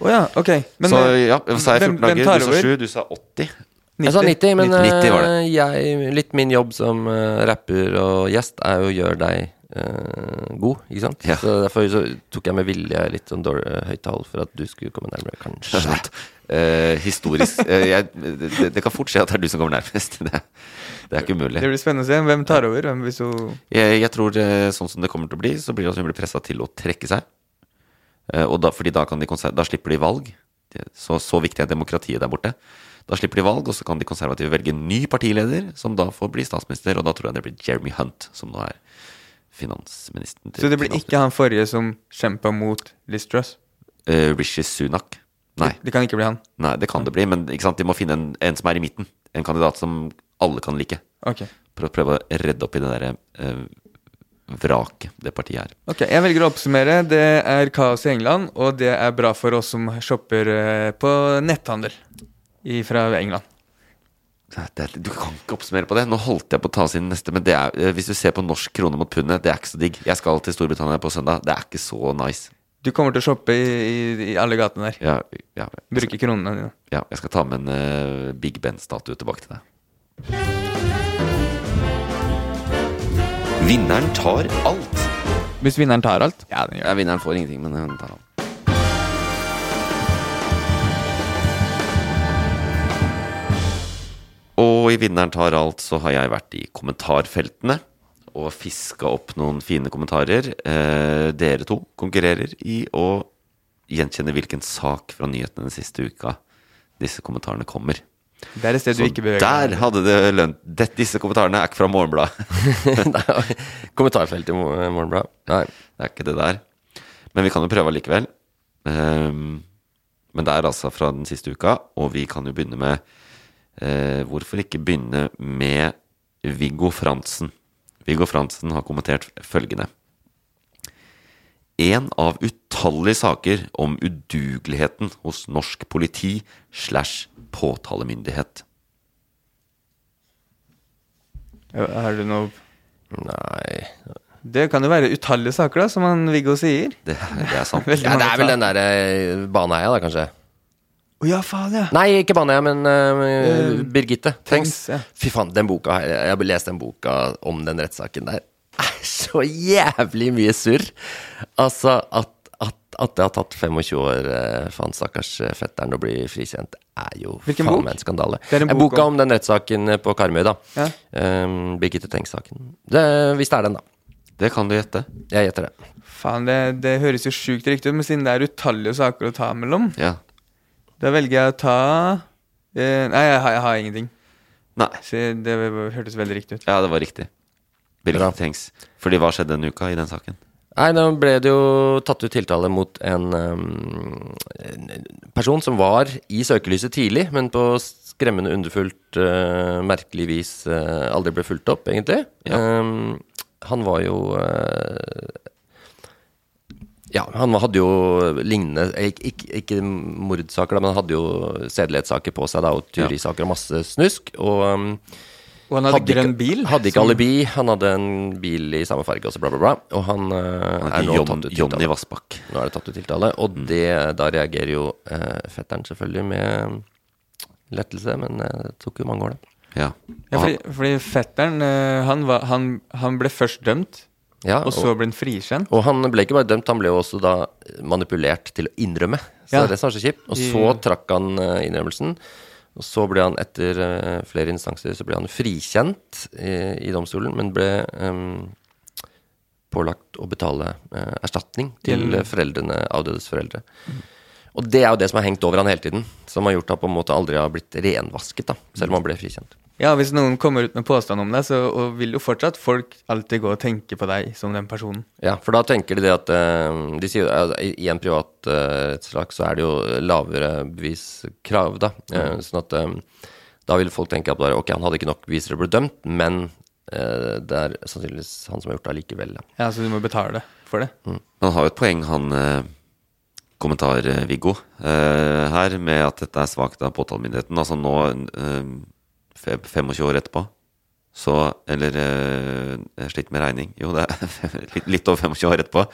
Oh, ja, ok. Men så eh, ja, sa jeg hvem- 14 hvem dager. tar Du sa over? 7, du sa 80. Jeg sa 90, men 90 var eh, jeg, litt min jobb som rapper og gjest er jo å gjøre deg god, ikke sant? Ja. Så derfor så tok jeg med vilje litt sånn dårlig uh, høyt tall for at du skulle komme nærmere, kanskje. Eh, historisk eh, jeg, det, det kan fort skje at det er du som kommer nærmest. Det, det er ikke umulig. Det blir spennende å se. Hvem tar over? Hvem hvis hun Jeg, jeg tror eh, sånn som det kommer til å bli, så blir det at hun blir pressa til å trekke seg. Eh, og da, fordi da, kan de da slipper de valg. Så, så viktig er demokratiet der borte. Da slipper de valg, og så kan de konservative velge en ny partileder, som da får bli statsminister. Og da tror jeg det blir Jeremy Hunt, som nå er finansministeren. Så det blir ikke han forrige som kjempa mot Liz Truss? Eh, Rishi Sunak. Nei, Det kan ikke bli han. nei, det kan det bli, men de må finne en, en som er i midten. En kandidat som alle kan like. Okay. For å prøve å redde opp i det derre uh, vraket det partiet er. Ok, Jeg velger å oppsummere. Det er kaos i England, og det er bra for oss som shopper eh, på netthandel fra England. Du kan ikke oppsummere på det. Nå holdt jeg på å ta oss inn neste, men det er, eh, hvis du ser på norsk krone mot pundet, det er ikke så digg. Jeg skal til Storbritannia på søndag. Det er ikke så nice. Du kommer til å shoppe i, i, i alle gatene der. Ja, ja, Bruke kronene dine. ja, jeg skal ta med en uh, Big Ben-statue tilbake til deg. Vinneren tar alt. Hvis vinneren tar alt? Ja, den gjør Ja, vinneren får ingenting, men hun tar alt. Og i Vinneren tar alt så har jeg vært i kommentarfeltene og fiska opp noen fine kommentarer. Eh, dere to konkurrerer i å gjenkjenne hvilken sak fra nyhetene den siste uka disse kommentarene kommer. Det er et sted du ikke beveger der hadde det lønt. Dette, disse kommentarene er ikke fra Morgenbladet. Kommentarfeltet i Mo- Morgenbladet. Nei. Det er ikke det der. Men vi kan jo prøve allikevel. Um, men det er altså fra den siste uka, og vi kan jo begynne med eh, Hvorfor ikke begynne med Viggo Fransen? Viggo Fransen har kommentert følgende. En av utallige saker om udugeligheten hos norsk politi slash påtalemyndighet. Har du noe Nei. Det kan jo være utallige saker, da, som han Viggo sier. Det, det er sant. Ja, det er vel den derre Baneheia, da, kanskje. Å ja, faen, ja. Nei, ikke Banja, men uh, Birgitte Tenks. Ja. Fy faen, den boka her Jeg har lest den boka om den rettssaken der. er så jævlig mye surr. Altså, at, at, at det har tatt 25 år eh, for stakkars fetteren å bli frikjent, er jo Hvilken faen meg en skandale. Det er en bok Boka om- den rettssaken på Karmøy, da. Ja. Um, Birgitte Tengs-saken. Hvis det er den, da. Det kan du gjette. Jeg gjetter det. Faen, det, det høres jo sjukt riktig ut, men siden det er utallige saker å ta mellom, Ja. Da velger jeg å ta eh, Nei, jeg har, jeg har ingenting. Nei. Så det hørtes veldig riktig ut. Ja, det var riktig. Birgit Tengs. Fordi hva skjedde denne uka i den saken? Nei, da ble det jo tatt ut tiltale mot en, um, en person som var i søkelyset tidlig, men på skremmende underfullt, uh, merkelig vis uh, aldri ble fulgt opp, egentlig. Ja. Um, han var jo uh, Ja, han hadde jo lignende Ikke, ikke, ikke mordsaker, da, men han hadde jo sedelighetssaker på seg, da, og tyverisaker og masse snusk. Og um, Og han hadde, grønn ikke, bil. Hadde ikke som- alibi. Han hadde en bil i samme farge, også, bla, bla, bla. Og han uh, Han er nå Jon, tatt ut Jonny. Vassbakk. Nå er det tatt ut tiltale, og det, da reagerer jo uh, fetteren selvfølgelig med lettelse, men eh, det tok jo mange år, det. Ja. Ja, fordi, fordi fetteren, han, var, han, han ble først dømt, Ja, og så ble han frikjent. Og han ble ikke bare dømt, han ble jo også da manipulert til å innrømme. Så Ja. det som er så kjipt. Og så trakk han eh, innrømmelsen. Og så ble han etter eh, flere instanser så ble han frikjent i, i domstolen, men ble um, pålagt å betale uh, erstatning til mm. foreldrene, avdødes foreldre. Og det er jo det som har hengt over han hele tiden. Som har gjort at han på en måte aldri har blitt renvasket, da, selv om han ble frikjent. Ja, hvis noen kommer ut med påstand om deg, så og vil jo fortsatt folk alltid gå og tenke på deg som den personen. Ja, for da tenker de det at eh, De sier jo i en privat uh, rettssak så er det jo lavere beviskrav, da. Mm. sånn at eh, da vil folk tenke at ok, han hadde ikke nok beviser til å bli dømt, men eh, det er sannsynligvis han som har gjort det allikevel. Ja. Ja, så du må betale for det. Han har jo et poeng, han eh, kommentar-Viggo, eh, her, med at dette er svakt av påtalemyndigheten. Altså nå, eh, 25 år etterpå, så Eller eh, jeg sliter med regning. Jo, det er litt, litt over 25 år etterpå.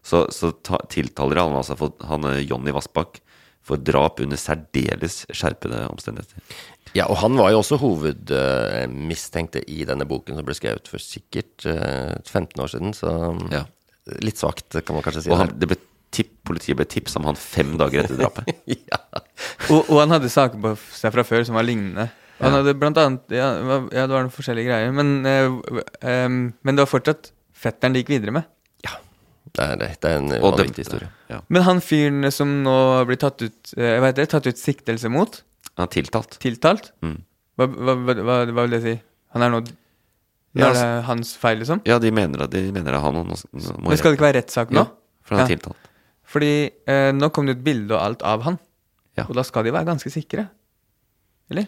Så, så ta, tiltaler han altså for han eh, Jonny Vassbakk for drap under særdeles skjerpede omstendigheter. ja, og han var jo også hovedmistenkte i denne boken som ble skrevet for sikkert eh, 15 år siden, så Ja. litt svakt, kan man kanskje si. Og han, det ble tipp, politiet ble tipsa om han fem dager etter drapet. ja. Og, og han hadde saker på seg fra før som var lignende. Han hadde blant annet Ja, det var- ja det var noen forskjellige greier, men, uh, um, men det var fortsatt fetteren det gikk videre med. Det er, det er en Og vanvittig historie. Ja. Men han fyren som nå blir tatt ut jeg vet det? Tatt ut siktelse mot? Han er tiltalt. Tiltalt? Mm. Hva, hva, hva, hva, vil det si? Han er nå Ja, Er det hans feil, liksom? Ja, de mener, det- de mener det er han. nå må Men skal det ikke være rettssak nå? Ja, for han er Ja. tiltalt. Fordi eh, nå kom det ut bilde og alt av han. Ja. Og da skal de være ganske sikre. Eller?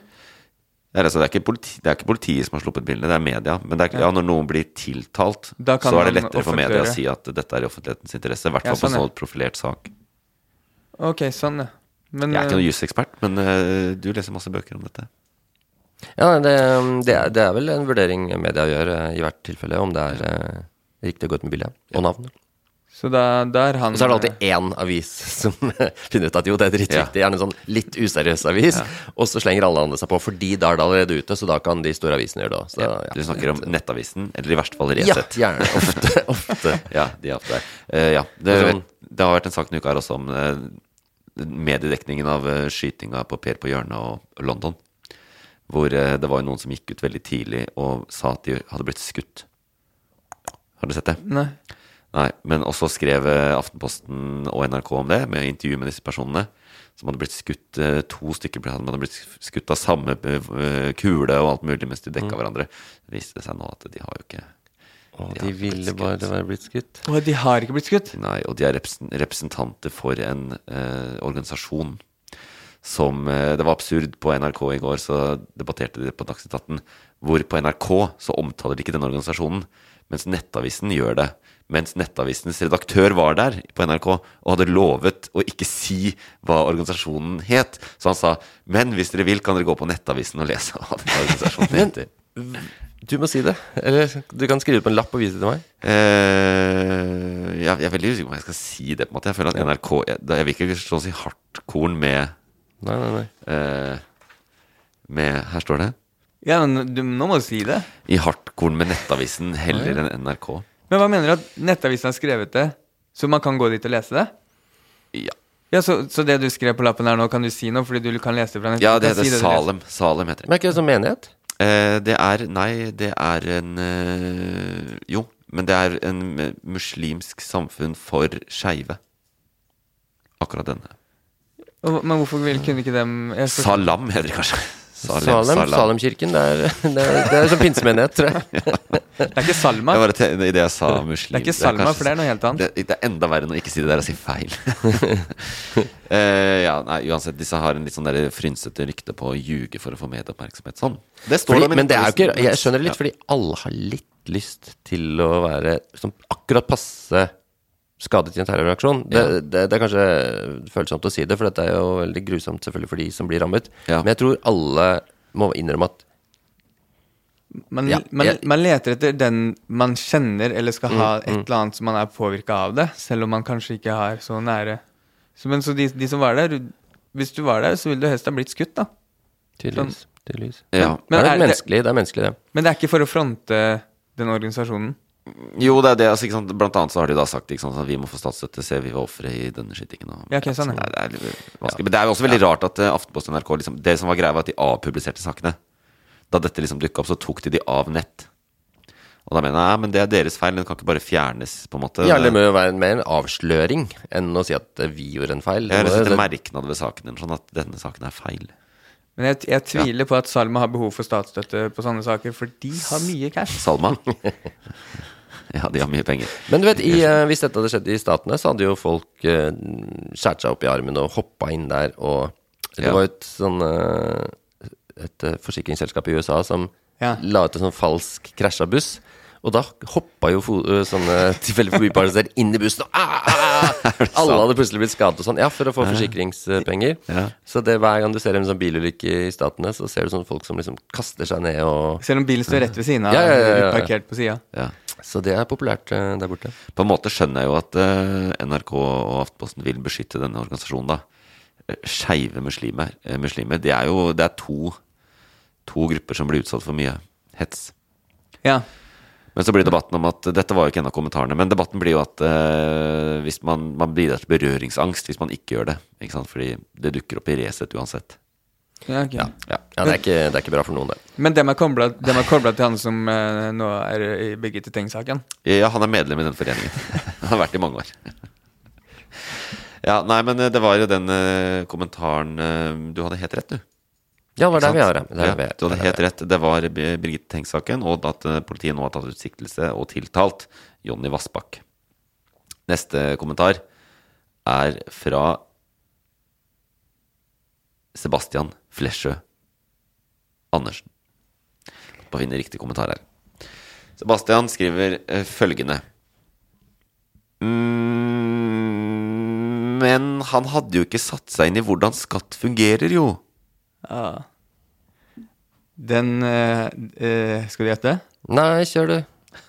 Det er, altså, det, er ikke politi, det er ikke politiet som har sluppet bildene, det er media. Men det er, ja, når noen blir tiltalt, så er det lettere for media å si at dette er i offentlighetens interesse. I hvert Ja, fall på sånn, en sånn profilert sak. Ok, sånn, ja. Men Jeg er ikke eh, noen jusekspert, men uh, du leser masse bøker om dette. Ja, det, det, er, det er vel en vurdering media gjør eh, i hvert tilfelle, om det er uh, riktig å gå ut med bilde og navn. Så da, da er han Og så er det alltid én avis som finner ut at jo, det er dritviktig. Gjerne en sånn litt useriøs avis. Og så slenger alle andre seg på, fordi da er det allerede ute, så da kan de store avisene gjøre det òg. Ja, du snakker om Nettavisen, eller i verste fall Ja, Resett. gjerne. Ofte. ofte. Ja, de er ofte der. Uh, ja, det, det har vært en sak denne uka her også om uh, mediedekningen av uh, skytinga på Per på hjørnet og London. Hvor eh, det var noen som gikk ut veldig tidlig og sa at de hadde blitt skutt. Har du sett det? Nei. Nei, men også skrev eh, Aftenposten og NRK om det, med intervju med disse personene. Som hadde blitt skutt eh, To stykker som hadde blitt skutt av samme eh, kule og alt mulig mens de dekka hverandre. Det viste seg nå at de har jo ikke å, de de ville bare være blitt skutt. Å, de har ikke blitt skutt? Nei, og de er representanter for en eh, organisasjon som eh, Det var absurd på NRK i går, så debatterte de på Dagsnytt 18. Hvor på NRK så omtaler de ikke den organisasjonen, mens Nettavisen gjør det. Mens Nettavisens redaktør var der på NRK og hadde lovet å ikke si hva organisasjonen het. Så han sa men hvis dere vil, kan dere gå på Nettavisen og lese hva organisasjonen heter. Du må si det. Eller du kan skrive det på en lapp og vise det til meg. Uh, jeg, jeg er veldig usikker på om jeg skal si det. på en måte Jeg føler at NRK Jeg, jeg vil ikke slå si hardkorn med, Nei, nei, nei. Uh, med Her står det. Ja, men du, nå må du si det. I hardkorn med Nettavisen heller enn NRK. Men hva mener du at Nettavisen har skrevet det, så man kan gå dit og lese det? Ja, Ja, Så, så det du skrev på lappen her nå, kan du si noe, fordi du kan lese det fra ja det heter si det. Salem. Salem heter det. Men er ikke det som menighet? Eh, det er Nei, det er en øh, Jo, men det er en muslimsk samfunn for skeive. Akkurat denne. Og- Men hvorfor vil, kunne ikke dem jeg forstår- Salam heter det kanskje. Salem, Salemkirken. Det er, det er, det er som pinsemenighet, tror jeg. Det er ikke Salma. Det var det, i det jeg sa muslim. Det er ikke Salma, kanskje- for det er noe helt annet. Det, det er enda verre enn å ikke si det der og si feil. uh, ja, nei, uansett, disse har en litt sånn der frynsete rykte på å ljuge for å få medieoppmerksomhet. Sånn. Det står Fordi, men det er jo ikke Jeg skjønner det litt, Ja. fordi alle har litt lyst til å være sånn akkurat passe skadet i en terroraksjon. Det, Ja. det, det er kanskje følsomt å si det, for dette er jo veldig grusomt selvfølgelig for de som blir rammet. Ja. Men jeg tror alle må innrømme at Man, Ja, man, jeg- man leter etter den man kjenner, eller skal ha Mm, et eller annet som man er påvirka av det, selv om man kanskje ikke har så nære så, Men så de, de som var der Hvis du var der, så ville du helst ha blitt skutt, da. Tydeligvis. tydeligvis. Ja. Men, det, er det- menneskelig, det er menneskelig, det. Men det er ikke for å fronte den organisasjonen. Jo, det er det. Altså, ikke sant? Blant annet så har de da sagt ikke sant, at vi må få statsstøtte, se vi var ofre i denne skittingen. Og, Ja, okay, sånn, ja. er, det er litt vanskelig. Men det er jo også veldig rart at uh, Aftenposten og NRK liksom, Det som var greia, var at de avpubliserte sakene. Da dette liksom dukka opp, så tok de de av nett. Og da mener jeg men det er deres feil. Den kan ikke bare fjernes, på en måte. Ja, det må jo være mer en avsløring enn å si at eh, vi gjorde en feil. Jeg har sett en merknad ved saken din, sånn at denne saken er feil. Men jeg, jeg tviler på at Salma har behov for statsstøtte på sånne saker, for de har mye cash. Salma? ja, de har mye penger. Men du vet, i, eh, hvis dette hadde skjedd i Statene, så hadde jo folk skjært seg opp i armen og hoppa inn der og Det Ja. var jo et sånn eh, Et forsikringsselskap i USA som Ja. la ut en sånn falsk krasja buss. Og da hoppa jo fo eh, sånne tilfeldige forbipassagerer inn i bussen, og ah, ah, ah. Alle hadde plutselig blitt skadet og sånn. Ja, for å få forsikringspenger. Ja. Så det hver gang du ser en sånn bilulykke i Statene, så ser du sånne folk som liksom kaster seg ned og Selv om bilen står rett ved siden av, Ja, ja, ja, ja, ja. parkert på sida. Ja. Så det er populært eh, der borte. På en måte skjønner jeg jo at eh, NRK og Aftenposten vil beskytte denne organisasjonen, da. Skeive muslimer, eh, muslimer. Det er jo det er to, to grupper som blir utsatt for mye hets. Ja. Men så blir debatten om at Dette var jo ikke en av kommentarene, men debatten blir jo at eh, hvis man, man bidrar til berøringsangst hvis man ikke gjør det. Ikke sant? Fordi det dukker opp i Resett uansett. ja, okay. Ja, det, er ikke, det er ikke bra for noen, det. Men dem er kobla dem er koblet til han som eh, nå er i Birgitte Tengs-saken. Ja, han er medlem i den foreningen. Han har vært i mange år. Ja, nei, men eh, det var jo den uh, kommentaren uh, Du hadde helt rett, du. Ja, det var der vi har det. Ja, du hadde helt rett. Det var Birgitte Tengs-saken, og at politiet nå har tatt ut siktelse og tiltalt Jonny Vassbakk. Neste kommentar er fra Sebastian Flesjø Andersen. Må finne riktig kommentar her. Sebastian skriver følgende mm, Men han hadde jo ikke satt seg inn i hvordan skatt fungerer, jo. Ja. Den eh, eh, Skal du gjette? Nei, kjør du.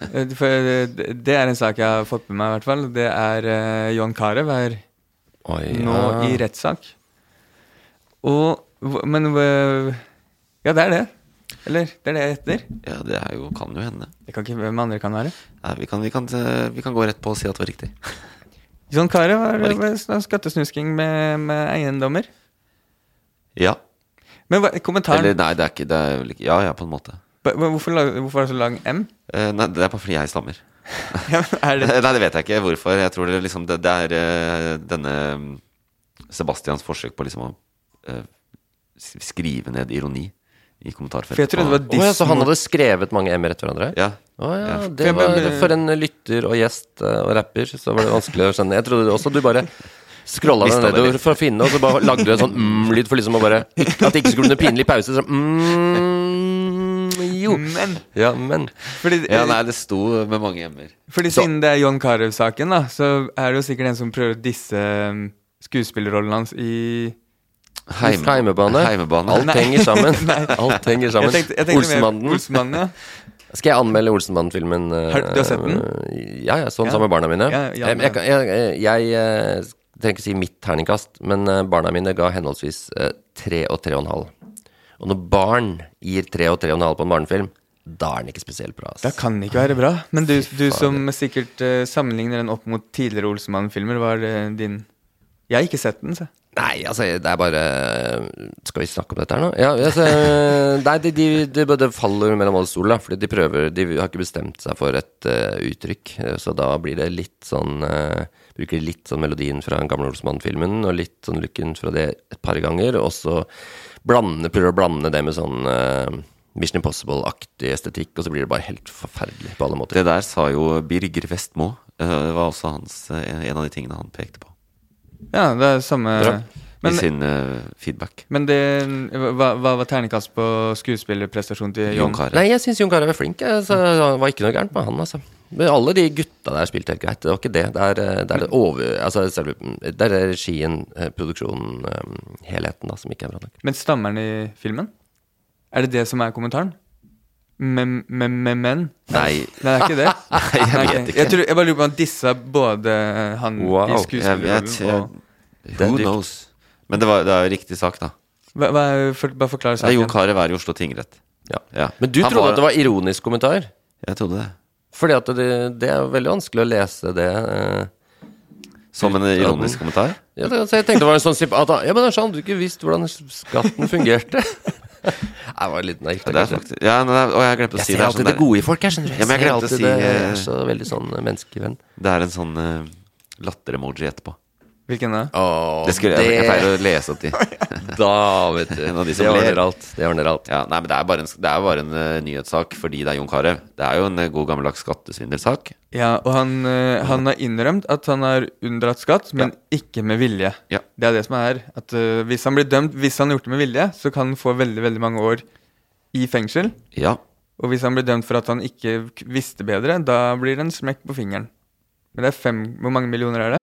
Eh, For eh, det er en sak jeg har fått med meg, i hvert fall. Det er eh, John Carew er Oi, nå i rettssak. Og Men Ja, det er det. Eller? Det er det jeg gjetter. Ja, det er jo, kan jo hende. Det kan ikke hvem andre kan være. Nei, vi, kan, vi, kan, eh, vi kan gå rett på og si at det var riktig. John Carew riktig. skattesnusking med, med eiendommer. Ja. Men hva, kommentaren Eller nei, det er ikke det er vel ikke Ja, ja, på en måte. Men hvorfor, hvorfor er det så lang M? Eh, nei, det er bare fordi jeg stammer. Ja, er det, Nei, det vet jeg ikke hvorfor. Jeg tror det liksom Det, det er eh, denne mm, Sebastians forsøk på liksom å eh, skrive ned ironi i kommentarfeltet. For jeg trodde det var Å ja, så han hadde skrevet mange M-er etter hverandre? Ja. Oh, ja, det var For en lytter og gjest eh, og rapper, så var det vanskelig å skjønne. Jeg trodde også du bare scrolla den ned nedover for å finne, og så bare lagde du en sånn mm-lyd for liksom å bare At det ikke skulle bli noen pinlig pause. Så mm, jo. Men Ja, men fordi, ja, nei, det sto med mange m-er. fordi Så- siden det er John Carew-saken, da, så er det jo sikkert en som prøver å disse um, skuespillerrollen hans i Heime, Heimebane. Heimebane. Alt Nei. henger sammen. Alt henger sammen. Jeg tenkte, jeg tenkte Olsenmannen. Olsenmannen, ja. Skal jeg anmelde Olsenmannen-filmen? eh, Har- du har sett den? eh, Ja, ja, sånn Ja. sammen med barna mine. Ja, ja, jeg, jeg, jeg, jeg, eh, trenger ikke si mitt terningkast, men eh, barna mine ga henholdsvis eh, tre og tre og en halv. Og når barn gir tre og tre og en halv på en barnefilm, da er den ikke spesielt bra. Da kan den ikke være bra. Men du, du som sikkert eh, sammenligner den opp mot tidligere Olsenmann-filmer, hva er din Jeg har ikke sett den, så. Nei, altså, det er bare Skal vi snakke om dette her nå? Ja, altså, nei, de, de, de, de faller mellom alle stoler. Fordi de prøver De har ikke bestemt seg for et uh, uttrykk. eh, Så da blir det litt sånn uh, Bruker litt sånn melodien fra den gamle Olsmann-filmen, og litt sånn looken fra det et par ganger. Og så blande, prøver å blande det med sånn uh, Mission Impossible-aktig estetikk, og så blir det bare helt forferdelig på alle måter. Det der sa jo Birger Vestmo. Det var også hans, en av de tingene han pekte på Ja, det er samme Bra. i sin uh, feedback. men det Hva, hva var terningkast på skuespillerprestasjonen til Jon? Carew. Nei, jeg syns Jon Carew er flink. Altså, det var ikke noe gærent med han, altså. Men alle de gutta der spilte helt greit. Det var ikke det. Det er, eh, det er, det over, altså, selve, det er regien, eh, produksjonen, helheten, da, som ikke er bra nok. Men stammer han i filmen? Er det det som er kommentaren? Men, men, men? Nei, Nei, det er ikke det? Nei, jeg Nei, vet ikke. Jeg, tror, jeg bare lurer på om han dissa både han Wow. i skuespillerrollen og Who knows? Men det, var, det er jo riktig sak, da. hva, hva er, for, Bare forklar Det er Jon saken. Carew er i Oslo tingrett. Ja. Ja. Men du Han trodde at det var ironisk kommentar? Jeg trodde det. Fordi at det, det er veldig vanskelig å lese det. eh. Som en ironisk kommentar? Ja, det, så jeg tenkte det var en sånn han, Ja, men kanskje hadde du ikke visst hvordan skatten fungerte? det var litt naivt. Det er faktisk Ja, nei, det og jeg glemte å Jeg si ser Jeg ser alltid sånn det gode i folk, jeg skjønner du. Ja, jeg, jeg ser alltid si, det. Jeg eh, er så veldig sånn eh, menneskevenn. Det er en sånn uh, latter-emoji etterpå. Hvilken da? Åh, Det skulle, jeg, jeg pleier å lese opp de. Da, vet du. En av de som det ordner alt. Det ordner alt. Ja, nei, men Det er bare en, er bare en uh, nyhetssak fordi det er Jon Carew. Det er jo en uh, god gammeldags skattesvindelsak. Ja, og han, uh, han har innrømt at han har unndratt skatt, men ikke med vilje. Ja. Det er det som er. At Hvis han blir dømt, hvis han har gjort det med vilje, så kan han få veldig veldig mange år i fengsel. Ja. Og hvis han blir dømt for at han ikke visste bedre, da blir det en smekk på fingeren. Men det er fem Hvor mange millioner er det?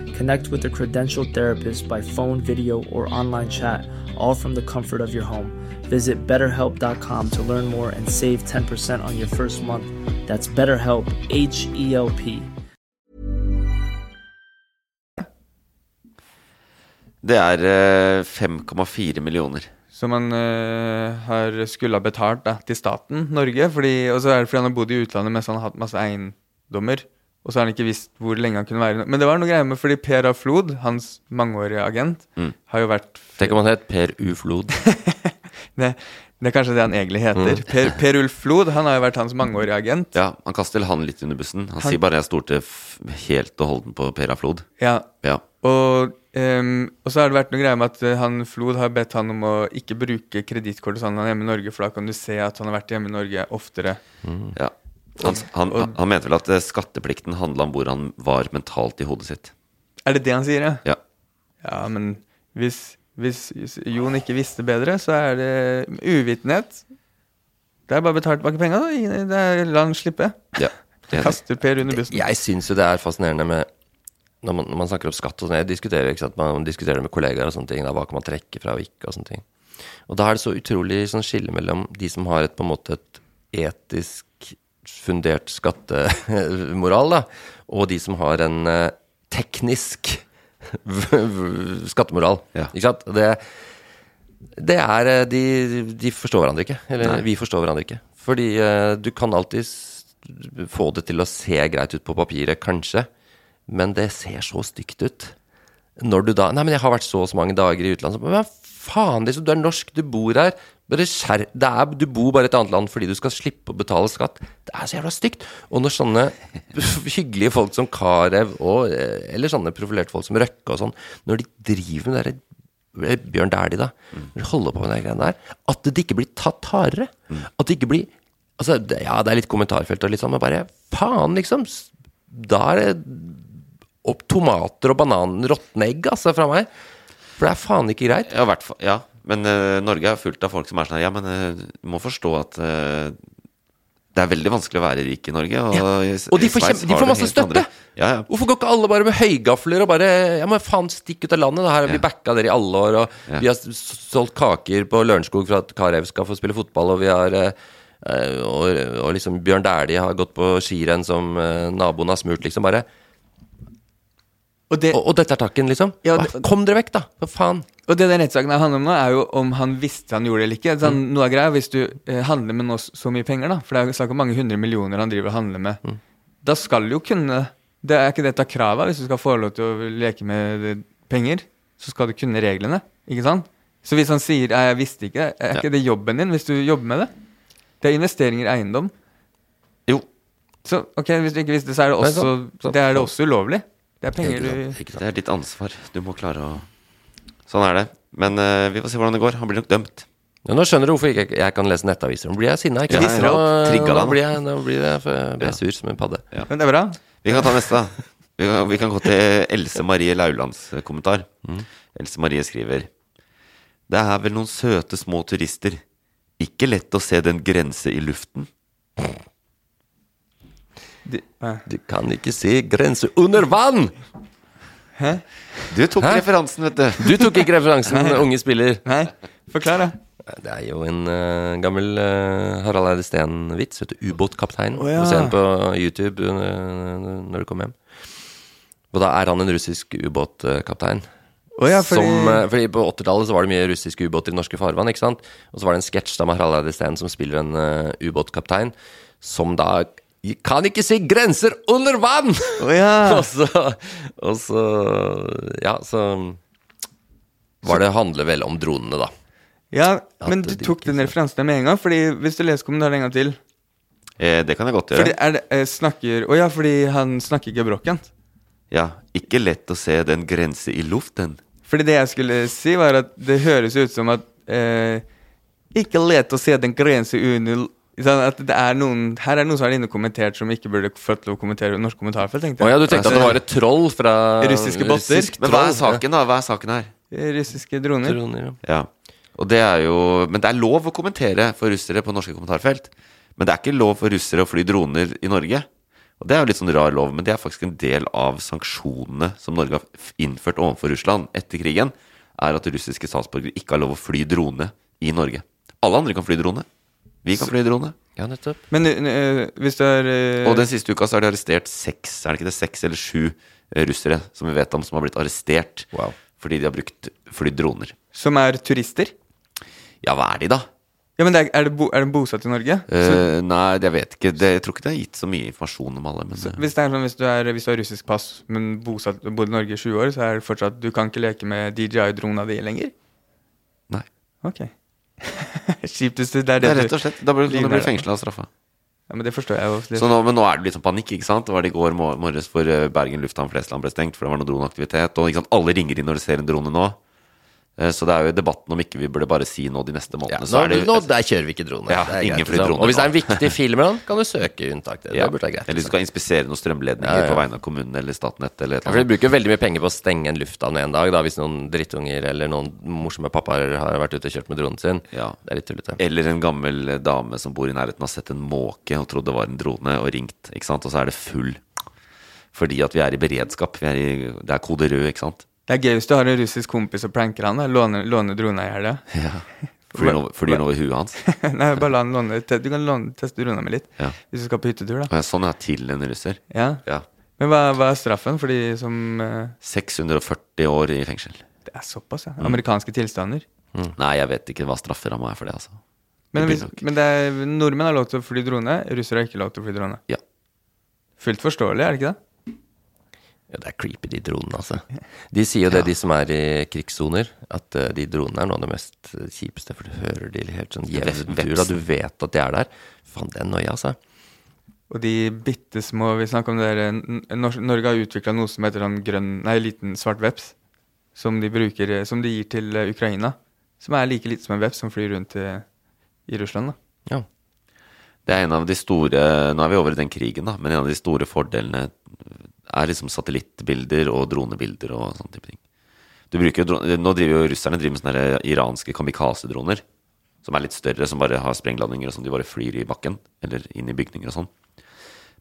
Connect with a credentialed therapist by phone, video, or online chat, all from the comfort of your home. Visit betterhelp.com to learn more and save 10% on your first month. That's BetterHelp, H E L P. Det er eh, 5,4 millioner. Som han uh, har skulle ha betalt da, til staten Norge. Fordi, og så er det fordi han har bodd i utlandet mens han har hatt masse eiendommer. Og så har han ikke visst hvor lenge han kunne være Men det var noe greier med fordi Per A. Flod, hans mangeårige agent, Mm. har jo vært Tenk om han het Per U. Flod. det, det er kanskje det han egentlig heter. Mm. Per, per Ulf Flod han har jo vært hans mangeårige agent. Ja, Han kaster han litt under bussen. Han, Han- sier bare jeg stolte helt og holden på Per A. Flod. Ja, Ja. Og, um, og så har det vært noe greier med at eh, han Flod har bedt han om å ikke bruke kredittkortet sånn han er hjemme i Norge, for da kan du se at han har vært hjemme i Norge oftere. ja. Han, han, han mente vel at eh, skatteplikten handla om hvor han var mentalt i hodet sitt. Er det det han sier, ja? Ja. Ja, men hvis, hvis Jon ikke visste bedre, så er det uvitenhet. Det er bare å betale tilbake penga, da. Det er- La han slippe. ja. Enig. Kaster Per under bussen. Jeg syns jo det er fascinerende med når man, når man snakker om skatt og sånn, jeg diskuterer, ikke sant? Man diskuterer det med kollegaer og sånne ting. Da, hva kan man trekke fra og ikke og sånne ting. Og da er det så utrolig sånn skille mellom de som har et på en måte et etisk fundert skattemoral, da, og de som har en eh, teknisk skattemoral. Ja. Ikke sant? Det, det er eh, de, de forstår hverandre ikke. Eller Nei. vi forstår hverandre ikke. Fordi eh, du kan alltid få det til å se greit ut på papiret, kanskje, men det ser så stygt ut. Når du da Nei, men jeg har vært så og så mange dager i utlandet. Så, Men faen, liksom, du er norsk, du bor her. Skjer, er, du bor bare i et annet land fordi du skal slippe å betale skatt. Det er så jævla stygt. Og når sånne hyggelige folk som Carew, eh, eller sånne profilerte folk som Røkke og sånn, når de driver med det derre eh, Bjørn Dæhlie, da. Når de holder på med de greiene der. At det ikke blir tatt hardere. At det ikke blir Altså, ja, det er litt kommentarfelt og litt sånn, men bare faen, liksom. Da er det opp tomater og bananer, råtne egg, altså, fra meg. For det er faen ikke greit. Ja, hvert fall, ja. Men uh, Norge er fullt av folk som er sånn her, Ja, men eh, du må forstå at uh, det er veldig vanskelig å være rik i Norge. Og, ja. Og de i får, kjem, de får masse støtte! Ja, ja. Hvorfor går ikke alle bare med høygafler og bare Ja, men faen, stikk ut av landet. Da. Her har vi backa dere i alle år, og Ja. vi har solgt kaker på Lørenskog for at Carew skal få spille fotball, og vi har og, og liksom Bjørn Dæhlie har gått på skirenn som naboen har smurt, liksom. Bare Og det, Og, og dette er takken, liksom. Ja, det- Kom dere vekk, da! For faen. Og det den rettssaken handler om nå, er jo om han visste han gjorde det eller ikke. Sånn, Noe av greia hvis du eh, handler med nå så mye penger, da, for det er snakk om mange hundre millioner han driver og handler med, da skal du jo kunne Det er ikke det kravet. av hvis du skal få lov til å leke med eh, penger, så skal du kunne reglene, ikke sant? Så hvis han sier 'jeg visste ikke', er ikke det jobben din hvis du jobber med det? Det er investeringer i eiendom. Jo. Så ok, hvis du ikke visste, så er det Nei, så- så- det, er det også ulovlig. Det er penger du. Det er ditt ansvar. Du må klare å Sånn er det. Men uh, vi får se hvordan det går. Han blir nok dømt. Ja, nå skjønner du hvorfor ikke jeg kan lese nettaviser. Nå blir jeg sinna. Ikke Ja. Nå, nå nå. blir jeg, nå blir jeg, blir jeg sur som en padde. Men det er bra. Vi kan ta neste, da. Vi kan, vi kan gå til Else Marie Laulands kommentar. kommentar. Else Marie skriver Det er vel noen søte små turister. Ikke lett å se den grense i luften. Eh. Du kan ikke se grense under vann! Du tok Hæ? referansen, vet du. Du tok ikke referansen, unge spiller. Nei, forklar, da. Det er jo en uh, gammel uh, Harald Eide Steen-vits. Ubåtkapteinen. Å, ja. Du ser den på YouTube uh, når du kommer hjem. Og da er han en russisk ubåtkaptein. Oh, ja, fordi, Som, fordi På 80-tallet så var det mye russiske ubåter i norske farvann. ikke sant? Og så var det en sketsj med Harald Eide Steen som spiller en ubåtkaptein, som da kan ikke se grenser under vann! Oh, ja. og så Og så Ja, så var det handler vel om dronene, da. ja, men du de tok den referansen med en gang. Fordi hvis du leser kommentaren en gang til Eh, det kan jeg godt Fordi gjøre. er det, eh, snakker Å ja, fordi han snakker ikke brokkent. Ja, ikke lett å se den grense i luften. Fordi det jeg skulle si, var at det høres ut som at eh, Ikke lett å se den grense under at det er noen Her er det noen som er inne og kommentert som ikke burde fått lov å kommentere norsk kommentarfelt, tenkte jeg. jeg. ja, du tenkte at det var et troll fra Russiske botter. russisk Men hva er saken, da? Hva er saken her? Eh, Russiske droner. Droner, ja. Ja. Og det er jo Men det er lov å kommentere for russere på norske kommentarfelt. Men det er ikke lov for russere å fly droner i Norge. Og det er jo litt sånn rar lov, men det er faktisk en del av sanksjonene som Norge har innført overfor Russland etter krigen, er at russiske statsborgere ikke har lov å fly drone i Norge. Alle andre kan fly drone. Vi kan fly drone. Ja, nettopp. Men eh, hvis du er eh, Og den siste uka så har de arrestert seks, er det ikke det, seks eller sju eh, russere som vi vet om, som har blitt arrestert Wow. fordi de har brukt flydd droner. Som er turister? Ja, hva er de, da? Ja, men det er, er, det bo, er det bosatt i Norge? Så, Eh, nei, jeg vet ikke. Det, jeg tror ikke det er gitt så mye informasjon om alle. Men hvis det er sånn, hvis du, er, hvis du har russisk pass, men bosatt, bodd i Norge i sju år, så er det fortsatt Du kan ikke leke med DJI-drona di lenger? nei. Ok. Kjipt hvis det, det er Det det, er rett og slett Da blir du fengsla og straffa. Ja, men det forstår jeg jo. Så nå, men nå er det litt sånn panikk, ikke sant? Det var det i går morges hvor eh, Bergen lufthavn Flesland ble stengt, for det var noe droneaktivitet. Og sant? alle ringer inn når de ser en drone nå. Eh, Så det er jo debatten om ikke vi burde bare si nå de neste Ja, månedene. nå, så er det, nå der kjører vi ikke drone. Ja, ingen flyr liksom. droner Og hvis det er en viktig film, noe, kan du søke unntak. Det, ja. det burde være greit. Eller du liksom. skal inspisere noen strømledninger Ja, ja. på vegne av kommunen eller Statnett eller Ja, for De bruker veldig mye penger på å stenge en lufthavn en dag, da, hvis noen drittunger eller noen morsomme pappaer har vært ute og kjørt med dronen sin. Ja. Det er litt tullete. Eller en gammel dame som bor i nærheten har sett en måke og trodde det var en drone, og ringt, ikke sant, og så er det full. Fordi at vi er i beredskap. Vi er i, det er kode rød, ikke sant. Det er gøy hvis du har en russisk kompis og pranker han. da. Låne, låne drona i helga. Ja. flyr den over huet hans. Nei, bare la han låne Du kan låne, teste drona mi litt Ja. hvis du skal på hyttetur, da. Og sånn er til en russer. Ja. Ja. Men hva, hva er straffen for de som uh... 640 år i fengsel. Det er såpass, Mm. ja. Amerikanske tilstander. Nei, jeg vet ikke hva strafferamma er for det, altså. Men, Det hvis, men det er, nordmenn har lov til å fly drone, russere har ikke lov til å fly drone. Ja. Fullt forståelig, er det ikke det? Ja, det er creepy, de dronene, altså. De sier jo det, de som er i krigssoner, at uh, de dronene er noe av det mest eh, kjipeste, for du hører de helt sånn Ja, jevnt og du vet at de er der. Faen, den noia, altså. Og de bitte små Vi snakker om det der, Norge har utvikla noe som heter sånn grønn Nei, liten svart veps. Som de bruker eh, Som de gir til eh, Ukraina. Som er like lite som en veps som flyr rundt i, i Russland. da Ja. Det er en av de store Nå er vi over i den krigen, da, men en av de store fordelene er liksom satellittbilder og dronebilder og sånne type ting. Du bruker jo dro- Nå driver jo russerne driver med sånne der iranske kamikaze-droner. Som er litt større, som bare har sprengladninger og som de bare flyr i bakken. Eller inn i bygninger og sånn.